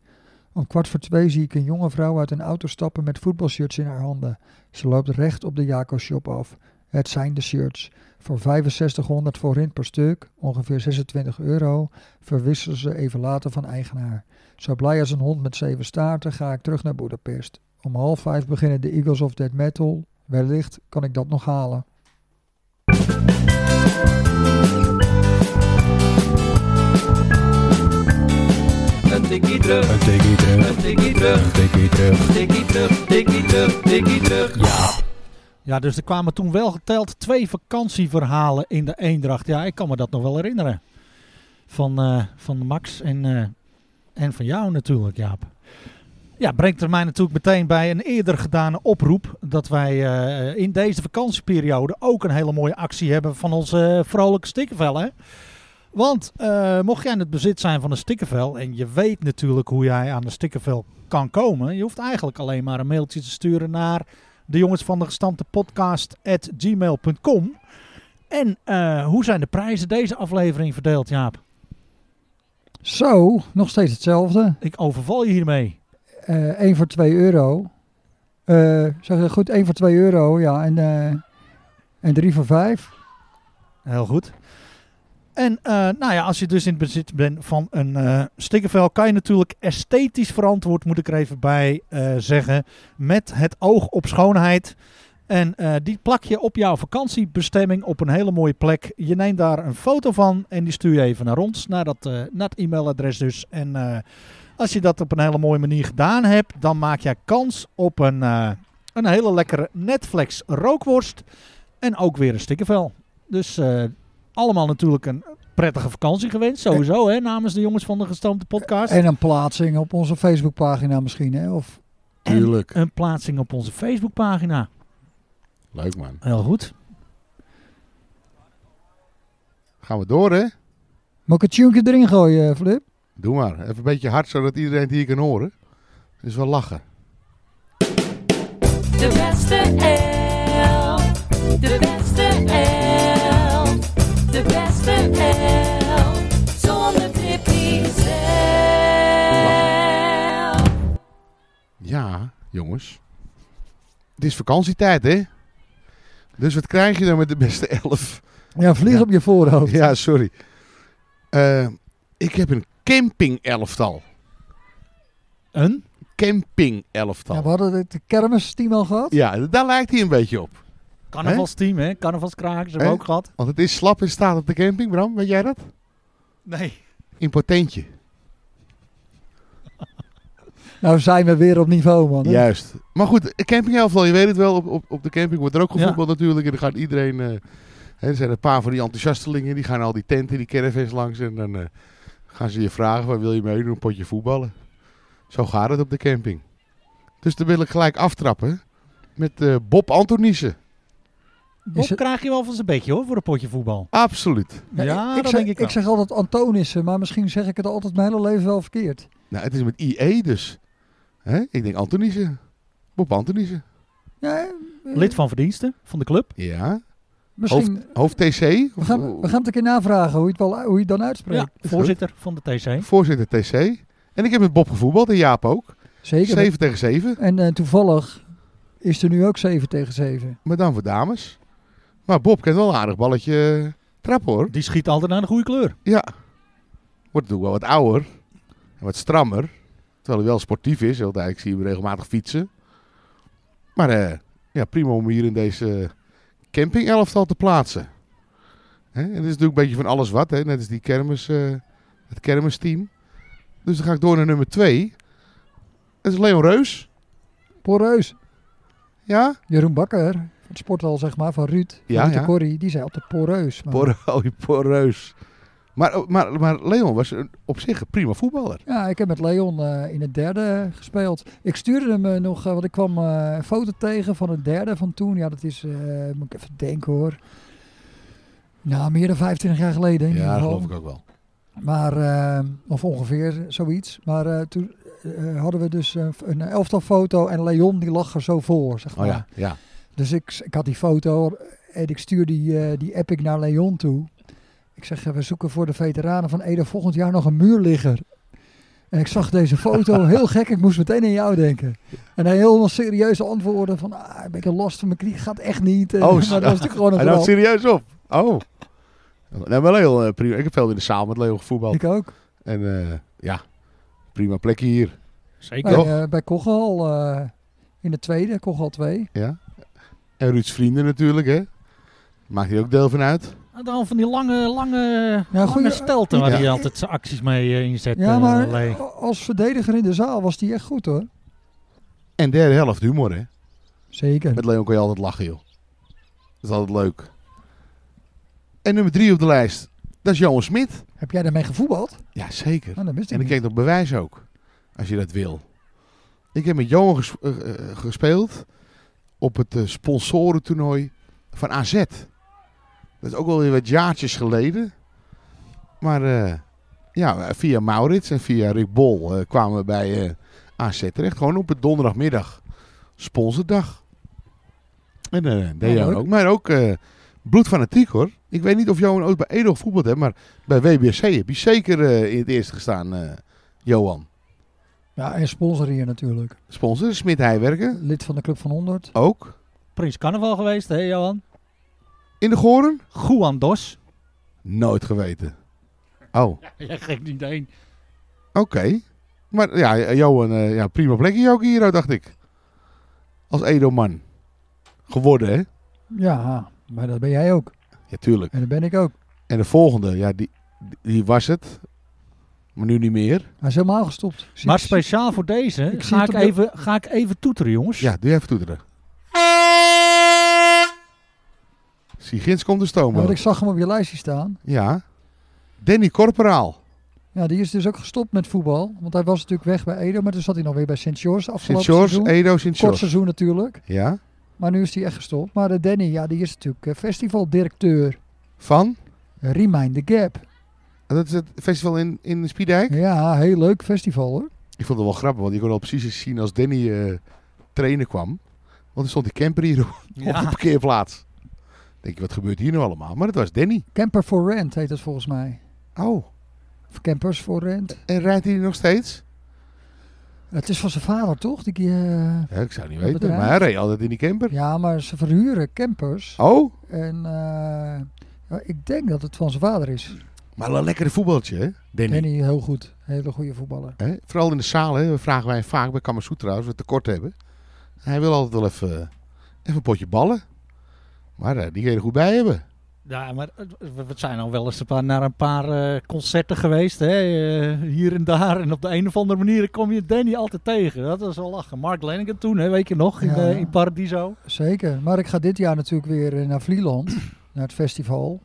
Om kwart voor twee zie ik een jonge vrouw uit een auto stappen met voetbalshirts in haar handen. Ze loopt recht op de Jaco-shop af. Het zijn de shirts. Voor 6500 forint per stuk, ongeveer 26 euro, verwisselen ze even later van eigenaar. Zo blij als een hond met zeven staarten ga ik terug naar Budapest. Om half vijf beginnen de Eagles of Dead Metal. Wellicht kan ik dat nog halen. Een tikkie terug, Een tikkie terug, een tikkie terug, een tikkie terug. tikkie terug, tikkie terug, tikkie terug. Ja, Ja, dus er kwamen toen wel geteld twee vakantieverhalen in de Eendracht. Ja, ik kan me dat nog wel herinneren. Van, eh, van Max en, eh, en van jou natuurlijk, Jaap. Ja, brengt er mij natuurlijk meteen bij een eerder gedane oproep. Dat wij eh, in deze vakantieperiode ook een hele mooie actie hebben van onze vrolijke stikkervel. Want mocht jij in het bezit zijn van een stikkervel en je weet natuurlijk hoe jij aan de stikkervel kan komen. Je hoeft eigenlijk alleen maar een mailtje te sturen naar de jongens van de gestampte podcast at gmail.com. En eh, hoe zijn de prijzen deze aflevering verdeeld, Jaap? Zo, nog steeds hetzelfde. Ik overval je hiermee. 1 voor 2 euro. Eh zeg je goed, 1 voor 2 euro, ja. En, en 3 voor 5. Heel goed. En eh, nou ja, als je dus in het bezit bent van een eh stikkervel, kan je natuurlijk esthetisch verantwoord, moet ik er even bij eh, zeggen, met het oog op schoonheid. En die plak je op jouw vakantiebestemming op een hele mooie plek. Je neemt daar een foto van en die stuur je even naar ons, naar, dat, e-mailadres dus. En als je dat op een hele mooie manier gedaan hebt, dan maak je kans op een, een hele lekkere Netflix rookworst. En ook weer een stikkervel. Dus allemaal natuurlijk een prettige vakantie gewenst. Sowieso, hè, namens de jongens van de gestampte podcast. En een plaatsing op onze Facebookpagina misschien, hè? Of Tuurlijk. Een plaatsing op onze Facebookpagina. Leuk man. Heel goed. Gaan we door hè? Moet ik het erin gooien, eh, Flip? Doe maar. Even een beetje hard, zodat iedereen het hier kan horen. Dus wel lachen. De beste elf. De beste elf. De beste elf. Zonder Tippy zelf. Ja, jongens. Het is vakantietijd, hè? Dus wat krijg je dan met de beste elf? Ja, vlieg Ja. op je voorhoofd. Ja, sorry. Eh, ik heb een camping-elftal. Een? Camping-elftal. Ja, we hadden het kermisteam al gehad. Ja, daar lijkt hij een beetje op. Carnavalsteam, hè? Carnavalskrakers hebben we ook gehad. Want het is slap en staat op de camping, Bram. Weet jij dat? Nee. Impotentje. Nou zijn we weer op niveau, man. hè? Juist. Maar goed, een camping-elftal, je weet het wel. Op, op, op de camping wordt er ook gevoetbald natuurlijk. En dan gaat iedereen... eh, hè, er zijn een paar van die enthousiastelingen. Die gaan al die tenten, die caravans langs. En dan eh, gaan ze je vragen, waar wil je meedoen? Een potje voetballen. Zo gaat het op de camping. Dus dan wil ik gelijk aftrappen. Met eh, Bob Antonissen. Bob het- krijg je wel van zijn beetje hoor, voor een potje voetbal. Absoluut. Ja, ik, dat zeg, denk ik wel. zeg altijd Antonissen, maar misschien zeg ik het altijd mijn hele leven wel verkeerd. Nou, het is met IE dus. Hè? Ik denk Antonissen. Bob Antonissen. Ja, eh, Lid van verdiensten van de club. Ja. misschien. Hoofd TC. We gaan, we gaan het een keer navragen hoe je het, wel, hoe je het dan uitspreekt. Ja, voorzitter van de TC. Voorzitter TC. En ik heb met Bob gevoetbald en Jaap ook. Zeker. 7 tegen 7. En eh, toevallig is er nu ook 7 tegen 7. Maar dan voor dames. Maar Bob kent wel een aardig balletje eh, trappen hoor. Die schiet altijd naar de goede kleur. Ja. Wordt natuurlijk wel wat ouder. En wat strammer. Terwijl hij wel sportief is. Want ik zie hem regelmatig fietsen. Maar eh, ja, prima om hier in deze camping elftal te plaatsen. Hè? En het is natuurlijk een beetje van alles wat. Hè? Net als die kermis, eh, het kermisteam. Dus dan ga ik door naar nummer 2. Dat is Leon Reus. Poreus. Ja? Jeroen Bakker, sporthal zeg maar, van Ruud. Ja, de ja. Corrie, die zei altijd poreus. Maar, Por, oh, poreus. Maar, maar, maar Leon was op zich een prima voetballer. Ja, ik heb met Leon eh, in het derde gespeeld. Ik stuurde hem eh, nog, eh, want ik kwam een foto tegen van het derde van toen. Ja, dat is, moet ik even denken hoor. Nou, meer dan 25 jaar geleden. in Ja, dat geloof ik ook wel. Maar, of ongeveer zoiets. Maar toen hadden we dus een elftal foto en Leon die lag er zo voor, zeg maar. Oh ja, ja. Dus ik, ik had die foto en ik stuur die, eh, die epic naar Leon toe. Ik zeg, eh, we zoeken voor de veteranen van Ede volgend jaar nog een muurligger. En ik zag deze foto, heel gek, ik moest meteen aan jou denken. En hij helemaal serieuze antwoorden van, ah, een last van mijn knie, gaat echt niet. En- Oh, maar dat was natuurlijk gewoon een Hij nam serieus op. Oh. Nee, maar Leon, eh, prima. Ik heb veel in de zaal met Leon gevoetbald. Ik ook. En eh, ja, prima plekje hier. Zeker. Bij, eh, bij Kochel eh, in de tweede, Kochel 2. Ja. En Ruud's vrienden natuurlijk, hè. Maakt hij ook deel van uit. Dan van die lange, lange, Ja, lange goeie- stelten waar Ja. hij altijd zijn acties mee eh, inzet. Ja, eh, maar Lee. als verdediger in de zaal was die echt goed hoor. En derde helft humor, hè. Zeker. Met Leon kan je altijd lachen, joh. Dat is altijd leuk. En nummer drie op de lijst, dat is Johan Smit. Heb jij daarmee gevoetbald? Ja, zeker. Nou, dat wist ik En ik kreeg nog bewijs ook. Als je dat wil. Ik heb met Johan ges- eh, gespeeld. Op het eh, sponsorentoernooi van AZ. Dat is ook alweer wat jaartjes geleden. Maar eh, ja, via Maurits en via Rick Bol eh, kwamen we bij AZ terecht. Gewoon op het donderdagmiddag. Sponsordag. En eh deed Ja, ook. Maar ook bloedfanatiek hoor. Ik weet niet of Johan ooit bij Edo gevoetbald heeft. Maar bij WBC heb je zeker in het eerste gestaan, Johan. Ja, en sponsor hier natuurlijk. Sponsor, Smit Heijwerken. Lid van de Club van 100. Ook. Prins Carnaval geweest, hè Johan? In de Goren? Juan Dos. Nooit geweten. Oh, oké. Jij geeft niet één. Maar ja, Johan, eh, ja, prima plekje ook hier, dacht ik. Als Edo-man. Geworden, hè? Ja, maar dat ben jij ook. Ja, tuurlijk. En dat ben ik ook. En de volgende, ja, die, die was het. Maar nu niet meer. Hij is helemaal gestopt. Zie- Maar speciaal voor deze Ik ga, ik even, ga ik even toeteren, jongens. Ja, doe even toeteren. Zie, ginds komt de stoom. Ja, want ik zag hem op je lijstje staan. Ja. Danny Corporaal. Ja, die is dus ook gestopt met voetbal. Want hij was natuurlijk weg bij Edo. Maar toen zat hij nog weer bij St. George afgelopen Sint-George, seizoen. Edo, Kort Sint-George. seizoen natuurlijk. Ja. Maar nu is hij echt gestopt. Maar de Danny, ja, die is natuurlijk eh, festivaldirecteur. Van? Remind the Gap. En Dat is het festival in, in Spiedijk. Ja, heel leuk festival hoor. Ik vond het wel grappig, want je kon al precies eens zien als Danny eh trainen kwam. Want er stond die camper hier op op de parkeerplaats. denk je, wat gebeurt hier nou allemaal? Maar het was Danny. Camper for Rent heet het volgens mij. Oh, Of Campers for Rent. en rijdt hij nog steeds? Het is van zijn vader toch? Die, eh, Ja, ik zou niet weten, bedrijf? maar hij reed altijd in die camper. ja, maar ze verhuren campers. Oh, En eh, ja, ik denk dat het van zijn vader is. Maar een lekkere voetbaltje, hè? Danny. Danny, heel goed. Hele goede voetballer. Hè? Vooral in de zaal, hè? vragen wij vaak bij Kamasutra als we tekort hebben. Hij wil altijd wel even, even een potje ballen. Maar eh, die kun je er goed bij hebben. ja, maar eh, we zijn al wel eens een paar, naar een paar eh, concerten geweest. Hè? eh, hier en daar. En op de een of andere manier kom je Danny altijd tegen. Dat was wel lachen. Mark Lennigan toen, hè, weet je nog, in, Ja. eh, in Paradiso. Zeker. Maar ik ga dit jaar natuurlijk weer eh, naar Vlieland. naar het festival.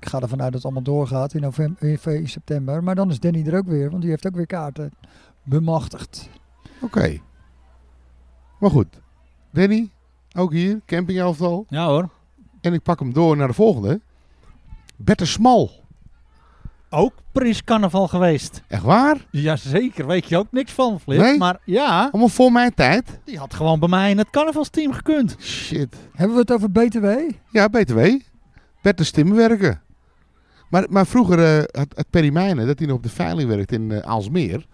Ik ga ervan uit dat het allemaal doorgaat in, november, in september. Maar dan is Danny er ook weer. Want die heeft ook weer kaarten bemachtigd. Oké. Maar goed. Danny, ook hier, campingelftal. Ja hoor. En ik pak hem door naar de volgende. Bette Smal. Ook Prins Carnaval geweest. Echt waar? Jazeker, weet je ook niks van, Flip. Nee? Maar ja, Allemaal voor mijn tijd. die had gewoon bij mij in het carnavalsteam gekund. Shit. Hebben we het over BTW? Ja, BTW. Bette Stimmenwerken. Maar, maar vroeger eh, had, had Perry Mijnen, dat hij nog op de veiling werkte in eh, Aalsmeer,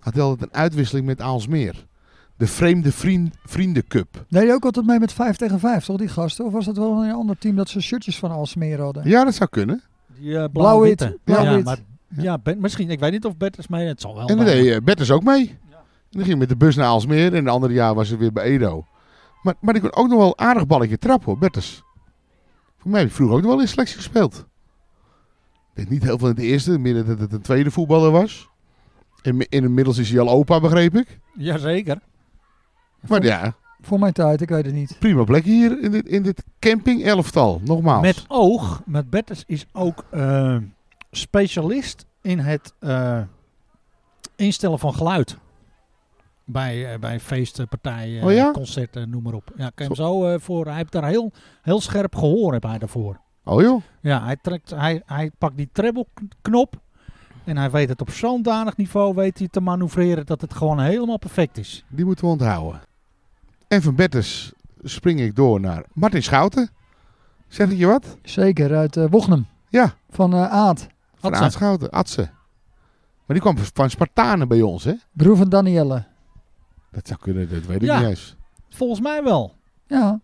had hij altijd een uitwisseling met Aalsmeer. De Vreemde Vriend, Vrienden Cup. Nee, die ook altijd mee met 5 tegen 5, toch die gasten? Of was dat wel een ander team dat ze shirtjes van Alsmeer hadden? Ja, dat zou kunnen. Die uh, Blauw-wit. blauw-witte. Blauw-wit. Ja, maar ja, Ben- misschien. Ik weet niet of Bert is mee. Het zal wel. En dan maar- deed uh, Bertus ook mee. En dan ging met de bus naar Aalsmeer. En een ander jaar was hij weer bij Edo. Maar, maar die kon ook nog wel een aardig balletje trappen hoor, Bertus. Voor mij heb ik vroeger ook nog wel in selectie gespeeld. Niet heel veel in het eerste. Meer dat het een tweede voetballer was. En inmiddels is hij al opa, begreep ik. Jazeker. Maar ja, Voor mijn tijd, ik weet het niet. prima plekje hier in dit, in dit camping elftal. Nogmaals. Met oog. Met Bertus is ook eh, specialist in het eh, instellen van geluid. Bij, eh, bij feesten, partijen, Oh ja? concerten, noem maar op. Ja, ik heb hem zo eh, voor. Hij heeft daar heel, heel scherp gehoor heb hij daarvoor. Oh joh. Ja, hij, trekt, hij, hij pakt die treble knop. En hij weet het op zo'n danig niveau weet hij te manoeuvreren dat het gewoon helemaal perfect is. Die moeten we onthouden. En van Bertus spring ik door naar Martin Schouten. Zeg ik je wat? Zeker, uit eh Wochnum. Ja. Van eh Aad. Van. Aad Schouten, Atse. Maar die kwam van Spartanen bij ons, hè? Broer van Danielle. Dat zou kunnen, dat weet ik Ja. niet eens. Volgens mij wel. Ja.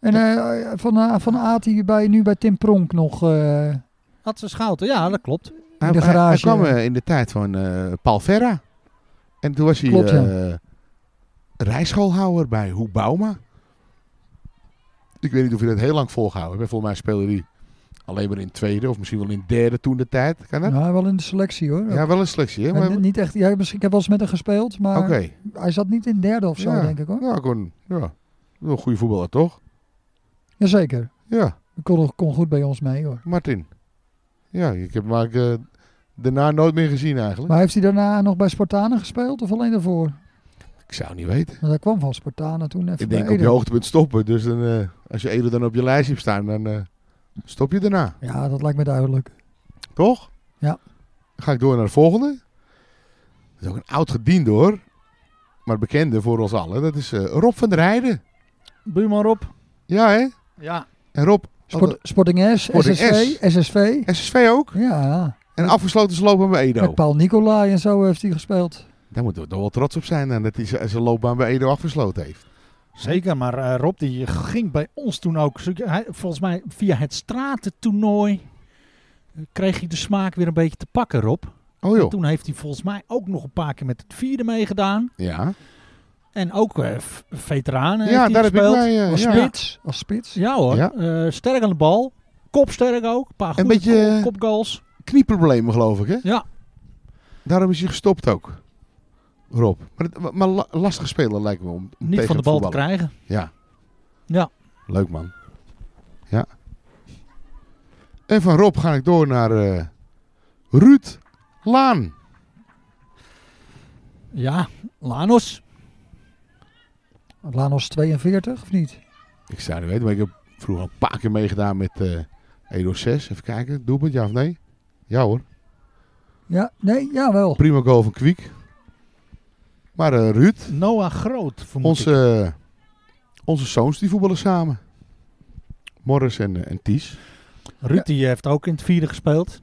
En eh, van, eh, van Aad die bij, nu bij Tim Pronk nog... eh, Had ze schouten, ja, dat klopt. Hij, de hij- hij garage. kwam in de tijd van eh, Paul Verra. En toen was hij Klopt, ja. eh, rijschoolhouder bij Hoe Bauma. Ik weet niet of hij dat heel lang volgehouden heeft. Volgens mij speelde hij alleen maar in tweede of misschien wel in derde toen de tijd. Kan dat? nou, wel in de selectie hoor. Ja, wel een selectie, hè? Maar- ni- niet echt, ja, misschien, ik heb wel eens met hem gespeeld, maar Oké. hij zat niet in derde of zo, Ja. denk ik hoor. Ja, gewoon, ja. Een goede voetballer, toch? Jazeker. Ja, Hij kon, kon goed bij ons mee hoor. Martin. Ja, ik heb hem eigenlijk, eh, daarna nooit meer gezien eigenlijk. Maar heeft hij daarna nog bij Spartanen gespeeld of alleen daarvoor? Ik zou niet weten. Want hij kwam van Spartanen toen even Ik denk op je hoogtepunt stoppen. Dus dan, eh, als je Ede dan op je lijstje hebt staan, dan eh, stop je daarna. Ja, dat lijkt me duidelijk. Toch? Ja. Dan ga ik door naar de volgende. Dat is ook een oud gediende hoor. Maar bekende voor ons allen. Dat is eh, Rob van der Heijden. Buurman Rob. Ja hè? Ja. En Rob, Sport, Sporting S, Sporting SSV, SSV. SSV ook. Ja, En afgesloten is lopen bij Edo. met Paul Nicolai en zo heeft hij gespeeld. Daar moeten we toch wel trots op zijn. En dat hij zijn loopbaan bij Edo afgesloten heeft. Zeker, maar eh, Rob die ging bij ons toen ook. Hij, volgens mij via het stratentoernooi eh, kreeg hij de smaak weer een beetje te pakken, Rob. Oh En joh. toen heeft hij volgens mij ook nog een paar keer met het vierde meegedaan. Ja. En ook eh, v- veteranen Ja, daar heb ik gespeeld. bij. eh, Als ja. spits. Als spits. Ja hoor, Ja. Eh, sterk aan de bal. Kopsterk ook. Een paar goede beetje, kop- kopgoals. Knieproblemen geloof ik hè? Ja. Daarom is hij gestopt ook. Rob. Maar, maar la- lastige speler lijkt me om, om Niet tegen van de bal te krijgen. Ja. Ja. Leuk man. Ja. En van Rob ga ik door naar eh, Ruud Laan. Ja, Lanos. Lanos 42 of niet? Ik zou niet weten, maar ik heb vroeger al een paar keer meegedaan met eh Edo 6. Even kijken, doelpunt, ja of nee? Ja hoor. Ja, nee, jawel. Prima goal van Kwiek. Maar eh, Ruud, Noah Groot, vermoed ik. onze, eh, onze zoons die voetballen samen. Morris en, en Ties. Ruud die heeft ook in het vierde gespeeld.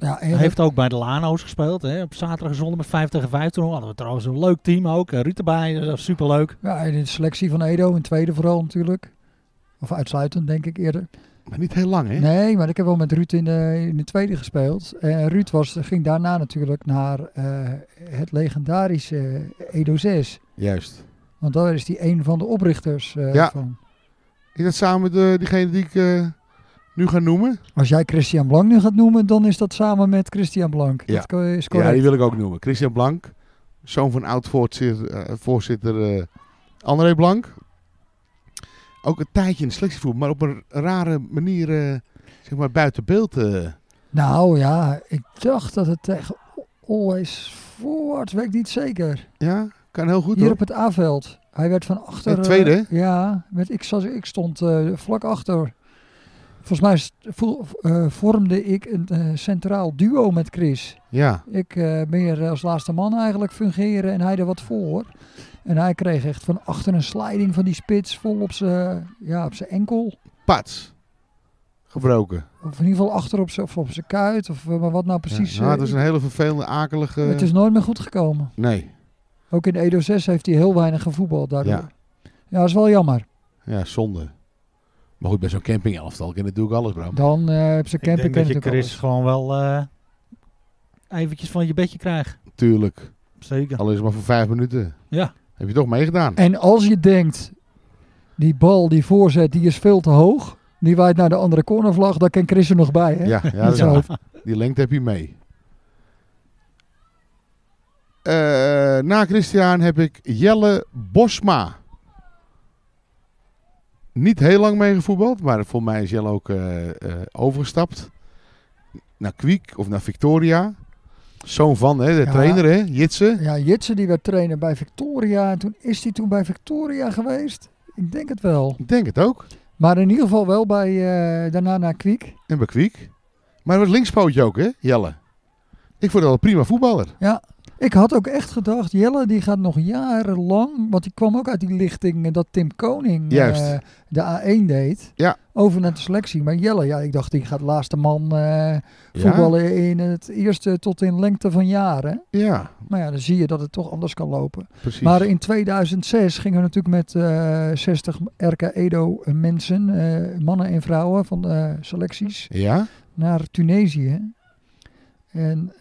Ja, Hij heeft ook bij de Lano's gespeeld. Hè. Op zaterdag en zondag met 5 tegen 5. Toen hadden we trouwens een leuk team ook. Eh, Ruud erbij, dat was superleuk. ja, en in de selectie van Edo, in tweede vooral natuurlijk. Of uitsluitend, denk ik eerder. Maar niet heel lang hè? Nee, maar ik heb wel met Ruud in de, in de tweede gespeeld. En Ruud was, ging daarna natuurlijk naar eh, het legendarische Edo 6. Juist. Want daar is hij een van de oprichters eh, Ja. van. Is dat samen met eh, diegene die ik eh, nu ga noemen? Als jij Christian Blank nu gaat noemen, dan is dat samen met Christian Blank. Ja. Dat is Ja, die wil ik ook noemen. Christian Blank. Zoon van oud-voorzitter eh, voorzitter, eh, André Blank. Ook een tijdje in selectievoer, maar op een rare manier eh, zeg maar buiten beeld. Nou ja, ik dacht dat het tegen Always Forward, weet ik niet zeker. ja, kan heel goed Hier hoor. op het A-veld. Hij werd van achter... Eh, tweede, ja, met, ik, ik stond vlak achter. Volgens mij vo- eh, vormde ik een eh, centraal duo met Chris. Ja, Ik eh meer als laatste man eigenlijk fungeren en hij er wat voor. En hij kreeg echt van achter een sliding van die spits vol op zijn ja, op zijn enkel. pats. Gebroken. Of in ieder geval achter op zijn, op zijn kuit. Of maar wat nou precies. Ja, nou, het was een hele vervelende, akelige... Het is nooit meer goed gekomen. Nee, Ook in Edo 6 heeft hij heel weinig gevoetbald daardoor. Ja. Ja, dat is wel jammer. ja, zonde. Maar goed, bij zo'n camping-elftal ken natuurlijk alles, Bram. Dan eh heb ze Ik camping denk dat je Chris alles. gewoon wel eh eventjes van je bedje krijgt. Tuurlijk. Zeker. Al is het maar voor vijf minuten. Ja. Heb je toch meegedaan? En als je denkt, die bal, die voorzet, die is veel te hoog. Die waait naar de andere cornervlag, daar kan Chris er nog bij. Hè? Ja, ja, dat. Die lengte heb je mee. Eh, na Christian heb ik Jelle Bosma. Niet heel lang mee gevoetbald, maar voor mij is Jelle ook eh, eh, overgestapt. Naar Kwiek of naar Victoria. Zoon van hè, de Ja. trainer, hè, Jitse. Ja, Jitse die werd trainer bij Victoria. En toen is hij toen bij Victoria geweest. Ik denk het wel. Ik denk het ook. Maar in ieder geval wel bij, eh, daarna naar Kwiek. En bij Kwiek. Maar was linkspootje ook, hè, Jelle. Ik vond wel een prima voetballer. Ik had ook echt gedacht, Jelle die gaat nog jarenlang, want die kwam ook uit die lichting eh, dat Tim Koning eh, de A1 deed, Ja. over naar de selectie. Maar Jelle, ja, ik dacht die gaat laatste man eh, voetballen in het eerste tot in lengte van jaren. Ja, Maar ja, dan zie je dat het toch anders kan lopen. precies. Maar in 2006 gingen we natuurlijk met eh 60 RK Edo mensen, mannen en vrouwen van de selecties, Ja? naar Tunesië. En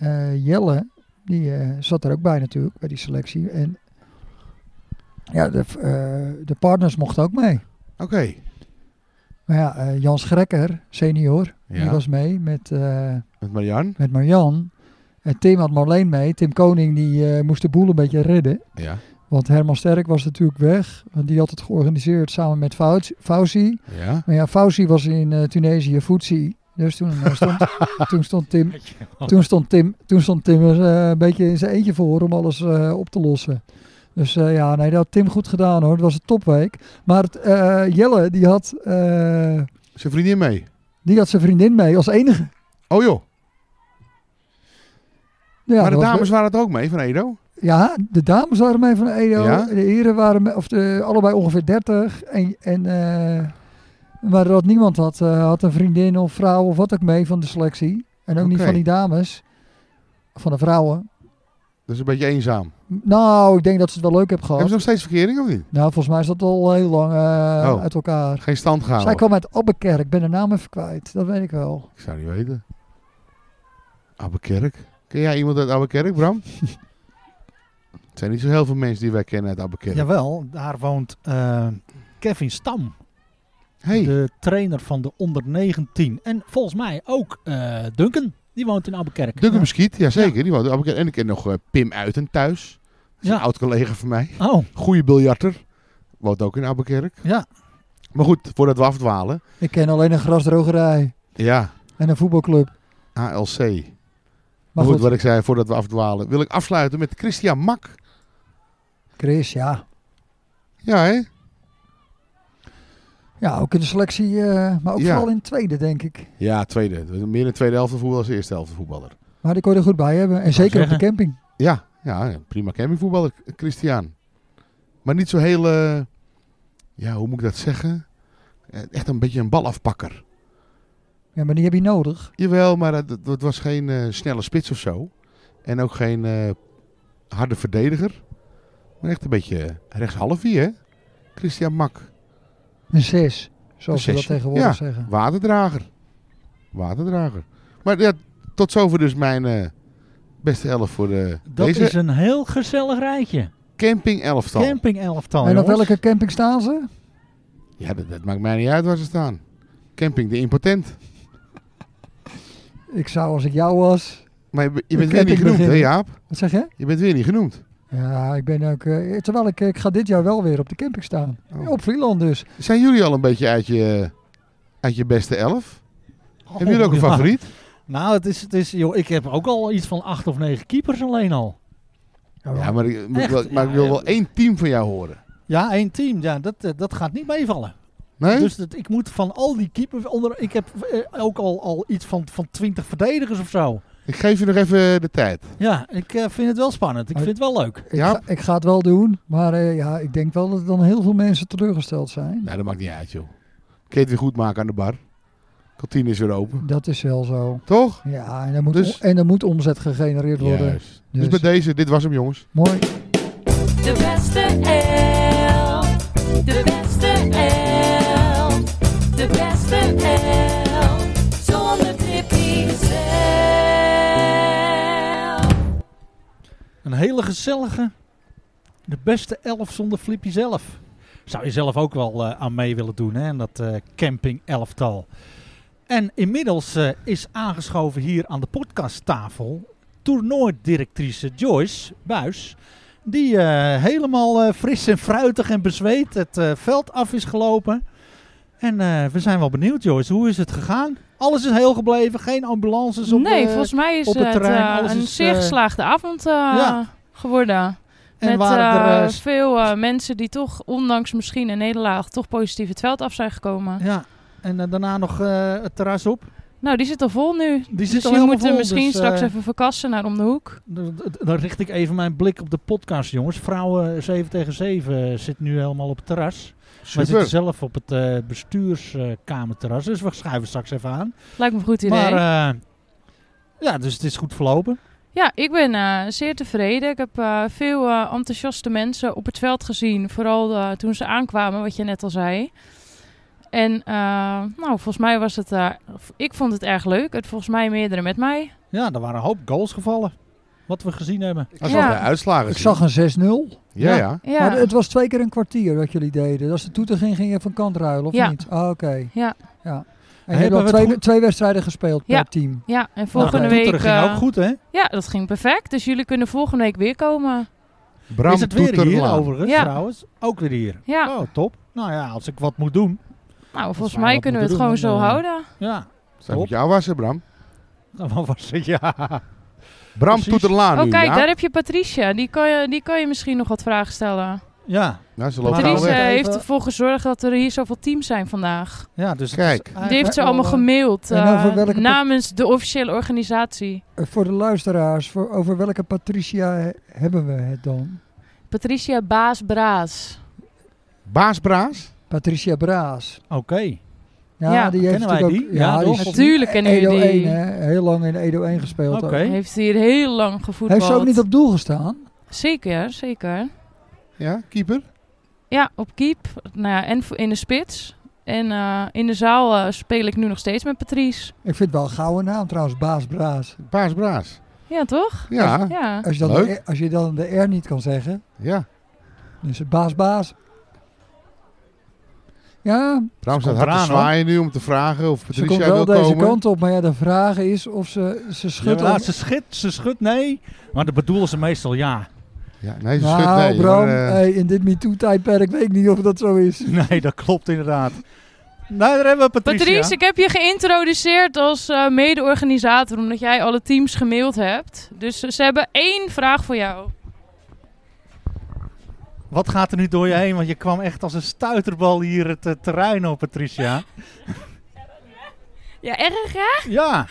Jelle, die eh, zat er ook bij natuurlijk, bij die selectie. En ja, de, eh, de partners mochten ook mee. Oké. Maar ja, eh, Jan Schrekker, senior, die Ja. was mee met, Met Marian. met Marjan. En Tim had Marleen mee. Tim Koning die moest de boel een beetje redden. Ja. Want Herman Sterk was natuurlijk weg. Want die had het georganiseerd samen met Fauci-. Ja. Maar ja, Fauci was in Tunesië voetsie. Dus toen, eh, stond, toen stond Tim, toen stond Tim, toen stond Tim er eh, een beetje in zijn eentje voor om alles eh, op te lossen. Dus eh, ja, nee, dat had Tim goed gedaan hoor. Het was een topweek. Maar het, eh, Jelle, die had, eh, Zijn vriendin mee. die had zijn vriendin mee als enige. Oh joh. Ja, maar de was- dames waren het ook mee van Edo. Ja, de dames waren mee van Edo. Ja? De heren waren mee, of de, allebei ongeveer 30. En, en, eh, maar dat niemand had, eh, had een vriendin of vrouw of wat ook mee van de selectie. En ook niet van die dames. Van de vrouwen. Dat is een beetje eenzaam. Nou, ik denk dat ze het wel leuk hebben gehad. Hebben ze nog steeds verkering of niet? Nou, volgens mij is dat al heel lang eh, Oh. uit elkaar. Geen stand Zij gehouden. kwam uit Abbekerk. Ik ben de naam even kwijt. Dat weet ik wel. Ik zou niet weten. Abbekerk. Ken jij iemand uit Abbekerk, Bram? Het zijn niet zo heel veel mensen die wij kennen uit Abbekerk. Jawel, daar woont eh, Kevin Stam. Hey, De trainer van de onder 19. En volgens mij ook eh, Duncan. Die woont in Albuquerque. Duncan Muskiet, jazeker. Die woont in Abbekerk. En ik ken nog eh, Pim Uiten thuis. Dat is Ja. een oud collega van mij. Oh, Goeie biljarter. Woont ook in Abbekerk. ja. Maar goed, voordat we afdwalen. Ik ken alleen een grasdrogerij. Ja, En een voetbalclub. ALC. Maar Maar goed, goed, wat ik zei voordat we afdwalen. Wil ik afsluiten met Christian Mak. Chris, ja. Ja, hè? Ja, ook in de selectie, eh, maar ook Ja. vooral in het tweede, denk ik. Ja, tweede. Meer in de tweede helft voetbal als de eerste helft voetballer. Maar die kon je er goed bij hebben. En zeker op de camping. Ja, ja, prima campingvoetballer, Christian. Maar niet zo heel, eh, ja, hoe moet ik dat zeggen? Eh, Echt een beetje een balafpakker. Ja, maar die heb je nodig. Jawel, maar het, was geen eh, snelle spits of zo. En ook geen eh, harde verdediger. Maar echt een beetje rechtshalfie, hè? Christian Mak. Een zes, zoals Een ze dat tegenwoordig Ja. zeggen. Waterdrager. Waterdrager. Maar ja, tot zover dus mijn eh, beste elf voor de, Dat deze is een heel gezellig rijtje. camping elftal. Camping elftal, en op jongens. welke camping staan ze? Ja, dat, dat maakt mij niet uit waar ze staan. Camping de impotent. Ik zou als ik jou was... Maar je, bent weer niet genoemd, hè beginnen. Jaap? Wat zeg je? Je bent weer niet genoemd. Ja, ik ben ook... eh, terwijl ik, ik ga dit jaar wel weer op de camping staan. Oh. Op Vlieland dus. Zijn jullie al een beetje uit je, uit je beste elf? Oh, Hebben jullie ook een ja. favoriet? Nou, het is, het is, joh, ik heb ook al iets van acht of negen keepers alleen al. Ja, maar, ik- maar, maar ik wil wel één team van jou horen. Ja, één team. Ja, dat, eh, dat gaat niet meevallen. Nee? Dus dat, ik moet van al die keepers onder. Ik heb eh, ook al, al iets van, van 20 verdedigers of zo. Ik geef je nog even de tijd. Ja, ik eh, vind het wel spannend. Ik Maar- vind het wel leuk. Ik, Ja. ga, ik ga het wel doen. Maar eh, ja, ik denk wel dat er dan heel veel mensen teleurgesteld zijn. Nou, dat maakt niet uit, joh. Kun je het weer goed maken aan de bar? Kantine is weer open. Dat is wel zo. Toch? Ja, en er moet, Dus- en er moet omzet gegenereerd worden. Juist. Dus, Dus- bij deze, dit was hem, jongens. Mooi. De beste elf. De beste elf. Een hele gezellige. De beste elf zonder Flippy zelf. Zou je zelf ook wel eh, aan mee willen doen, hè? En dat eh, camping elftal. En inmiddels eh, is aangeschoven hier aan de podcasttafel toernooidirectrice Joyce Buis. Die helemaal fris en fruitig en bezweet het veld af is gelopen. En eh, we zijn wel benieuwd, Joyce. Hoe is het gegaan? Alles is heel gebleven. Geen ambulances op nee, eh, volgens mij is op het het, terrein, eh, een is, zeer geslaagde avond Ja. geworden. En Met waren er, veel mensen die toch, ondanks misschien een nederlaag, toch positief het veld af zijn gekomen. Ja, en daarna nog het terras op. Nou, die zit al vol nu. Die dus zit al je helemaal moet hem vol, misschien dus, straks even verkassen naar om de hoek. Dan richt ik even mijn blik op de podcast, jongens. Vrouwen 7 tegen 7 zit nu helemaal op het terras. Wij Super. zitten zelf op het eh, bestuurskamerterras, dus we schuiven straks even aan. Lijkt me een goed idee. Maar eh, ja, dus het is goed verlopen. Ja, ik ben eh, zeer tevreden. Ik heb eh, veel eh, enthousiaste mensen op het veld gezien. Vooral eh, toen ze aankwamen, wat je net al zei. En eh, nou, volgens mij was het... ik vond het erg leuk. Het volgens mij meerdere met mij. Ja, er waren een hoop goals gevallen. Wat we gezien hebben. Als Ja. de uitslagen Ik zien. zag een 6-0. Ja, ja. Ja, Maar het was twee keer een kwartier wat jullie deden. Als de toeter ging, ging je van kant ruilen, of Ja. niet? Ah, oké. ja, Ja. En je hebt al twee, goed- twee wedstrijden gespeeld Ja. per team. ja, en volgende nou, de week... toeteren ging eh, ook goed, hè? Ja, dat ging perfect. Dus jullie kunnen volgende week weer komen. Bram is het weer hier overigens, Ja. trouwens? Ook weer hier. Ja, Oh, top. Nou ja, als ik wat moet doen. nou, volgens mij kunnen we het gewoon zo dan, eh, houden. Ja, Zij moet je afwassen, Bram. wat was het? Ja. Bram. Toeterlaan Oh, nu, kijk, ja? daar heb je Patricia. Die kan je, die kan je misschien nog wat vragen stellen. Ja, Nou, ze Patricia heeft ervoor gezorgd dat er hier zoveel teams zijn vandaag. ja dus Kijk. is Die heeft ze allemaal eh, gemaild eh, namens de officiële organisatie. Eh, voor de luisteraars, voor, over welke Patricia he- hebben we het dan? Patricia Baas Braas. Baas Braas? Patricia Braas. Oké. Ja, Ja. die heeft natuurlijk die? ook... Ja, is Natuurlijk kennen Edo jullie die. 1, hè? Heel lang in Edo 1 gespeeld. Oké. ook. Heeft hier heel lang gevoetbald. Heeft ze ook niet op doel gestaan? Zeker, zeker. Ja, keeper? Ja, op keep. Nou ja, en in de spits. En eh, in de zaal eh, speel ik nu nog steeds met Patrice. Ik vind het wel een gouden naam trouwens, Baas Braas. Baas Braas. Ja, toch? Ja, Ja. Als je, dan Leuk. de, R- als je dan de R niet kan zeggen, ja. dan is het Baas Baas. Ja, Bram staat hard te zwaaien nu om te vragen of ze komt Patricia wel wil deze komen. kant op. Maar ja, de vraag is of ze, ze Ja, schudt maar om- ze schudt, ze schudt nee. Maar dat bedoelen ze meestal ja. Ja, nee, ze Nou, schudt nee. Bram, maar, eh, hey, in dit MeToo-tijdperk weet ik niet of dat zo is. Nee, dat klopt inderdaad. Nou, daar hebben we Patricia. Patrice, ik heb je geïntroduceerd als eh, mede-organisator, omdat jij alle teams gemaild hebt. Dus ze hebben één vraag voor jou. Wat gaat er nu door je heen? Want je kwam echt als een stuiterbal hier het terrein op, Patricia. Ja, erg hè? Ja.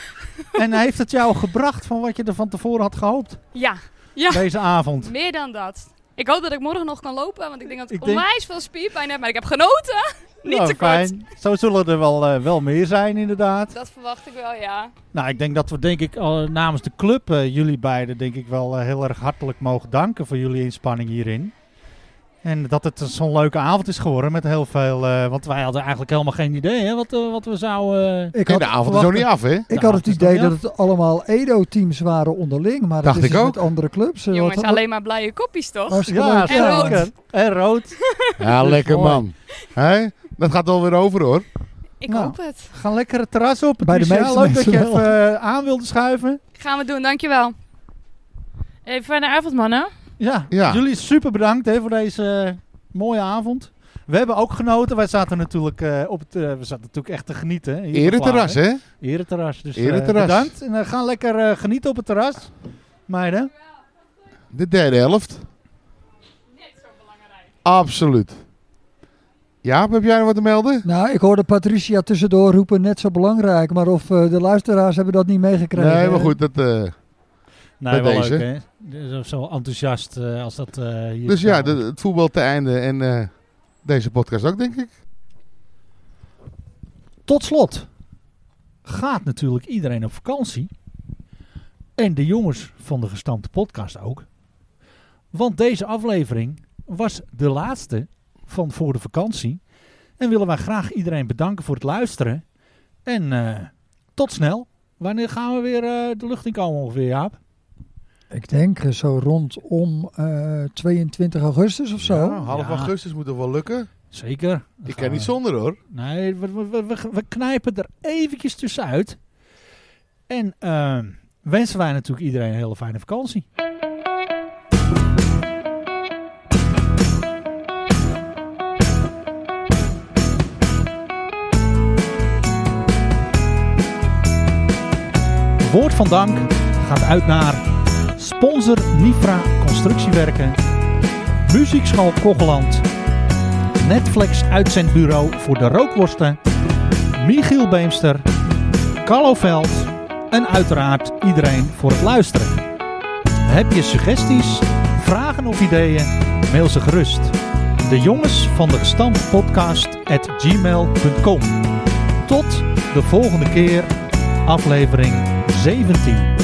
En heeft het jou gebracht van wat je er van tevoren had gehoopt Ja. Ja. deze avond? Meer dan dat. Ik hoop dat ik morgen nog kan lopen, want ik denk dat ik, Ik denk- onwijs veel spierpijn heb, maar ik heb genoten. Niet Nou, te kort. fijn. Zo zullen er wel, eh, wel meer zijn, inderdaad. Dat verwacht ik wel, ja. Nou, ik denk dat we denk ik namens de club eh, jullie beiden denk ik wel eh, heel erg hartelijk mogen danken voor jullie inspanning hierin. En dat het zo'n leuke avond is geworden met heel veel, eh, want wij hadden eigenlijk helemaal geen idee hè, wat, eh, wat we zouden... eh, Ik had, de avond is nog niet af, hè? ik had het idee dat het allemaal Edo-teams waren onderling, maar Dacht dat is ik dus ook. met andere clubs. Jongens, wat- alleen maar blije kopjes toch? ja, leuk. En rood. En rood. Ja, lekker man. Hè? Dat gaat alweer over, hoor. Ik Nou. hoop het. Ga lekker het terras op. Bij de meeste Leuk dat je even aan wilde schuiven. Gaan we doen, dankjewel. Hey, fijne avond, mannen. Ja, Ja. jullie super bedankt hè, voor deze eh, mooie avond. We hebben ook genoten. Wij zaten natuurlijk, eh, op het, eh, we zaten natuurlijk echt te genieten. hè, hier Ereterras, hè? Ereterras. Dus Ereterras. bedankt. En eh, ga lekker genieten op het terras. Meiden. De derde helft. Absoluut. Jaap, heb jij nog wat te melden? Nou, ik hoorde Patricia tussendoor roepen net zo belangrijk, maar of de luisteraars hebben dat niet meegekregen. Nee, maar goed, dat... eh, Nee, Bij wel deze. leuk hè. Zo- Zo enthousiast eh, als dat eh, hier Dus ja, de- het voetbal te einde en eh, deze podcast ook, denk ik. Tot slot gaat natuurlijk iedereen op vakantie. En de jongens van de gestampte podcast ook. Want deze aflevering was de laatste van voor de vakantie. En willen wij graag iedereen bedanken voor het luisteren. En eh, tot snel. Wanneer gaan we weer eh, de lucht in komen ongeveer, Jaap? Ik denk eh, zo rondom eh 22 augustus of zo. Ja, half Ja. augustus moet er wel lukken. Zeker. Ik kan niet zonder, hoor. Nee, we, we, we, we- we knijpen er eventjes tussenuit. En eh, wensen wij natuurlijk iedereen een hele fijne vakantie. Woord van dank gaat uit naar sponsor Nifra Constructiewerken, Muziekschool Kogeland, Netflix uitzendbureau voor de rookworsten, Michiel Beemster, Carlo Veld en uiteraard iedereen voor het luisteren. Heb je suggesties, vragen of ideeën? Mail ze gerust. De jongens van de gestampte at gmail.com. Tot de volgende keer, aflevering 17.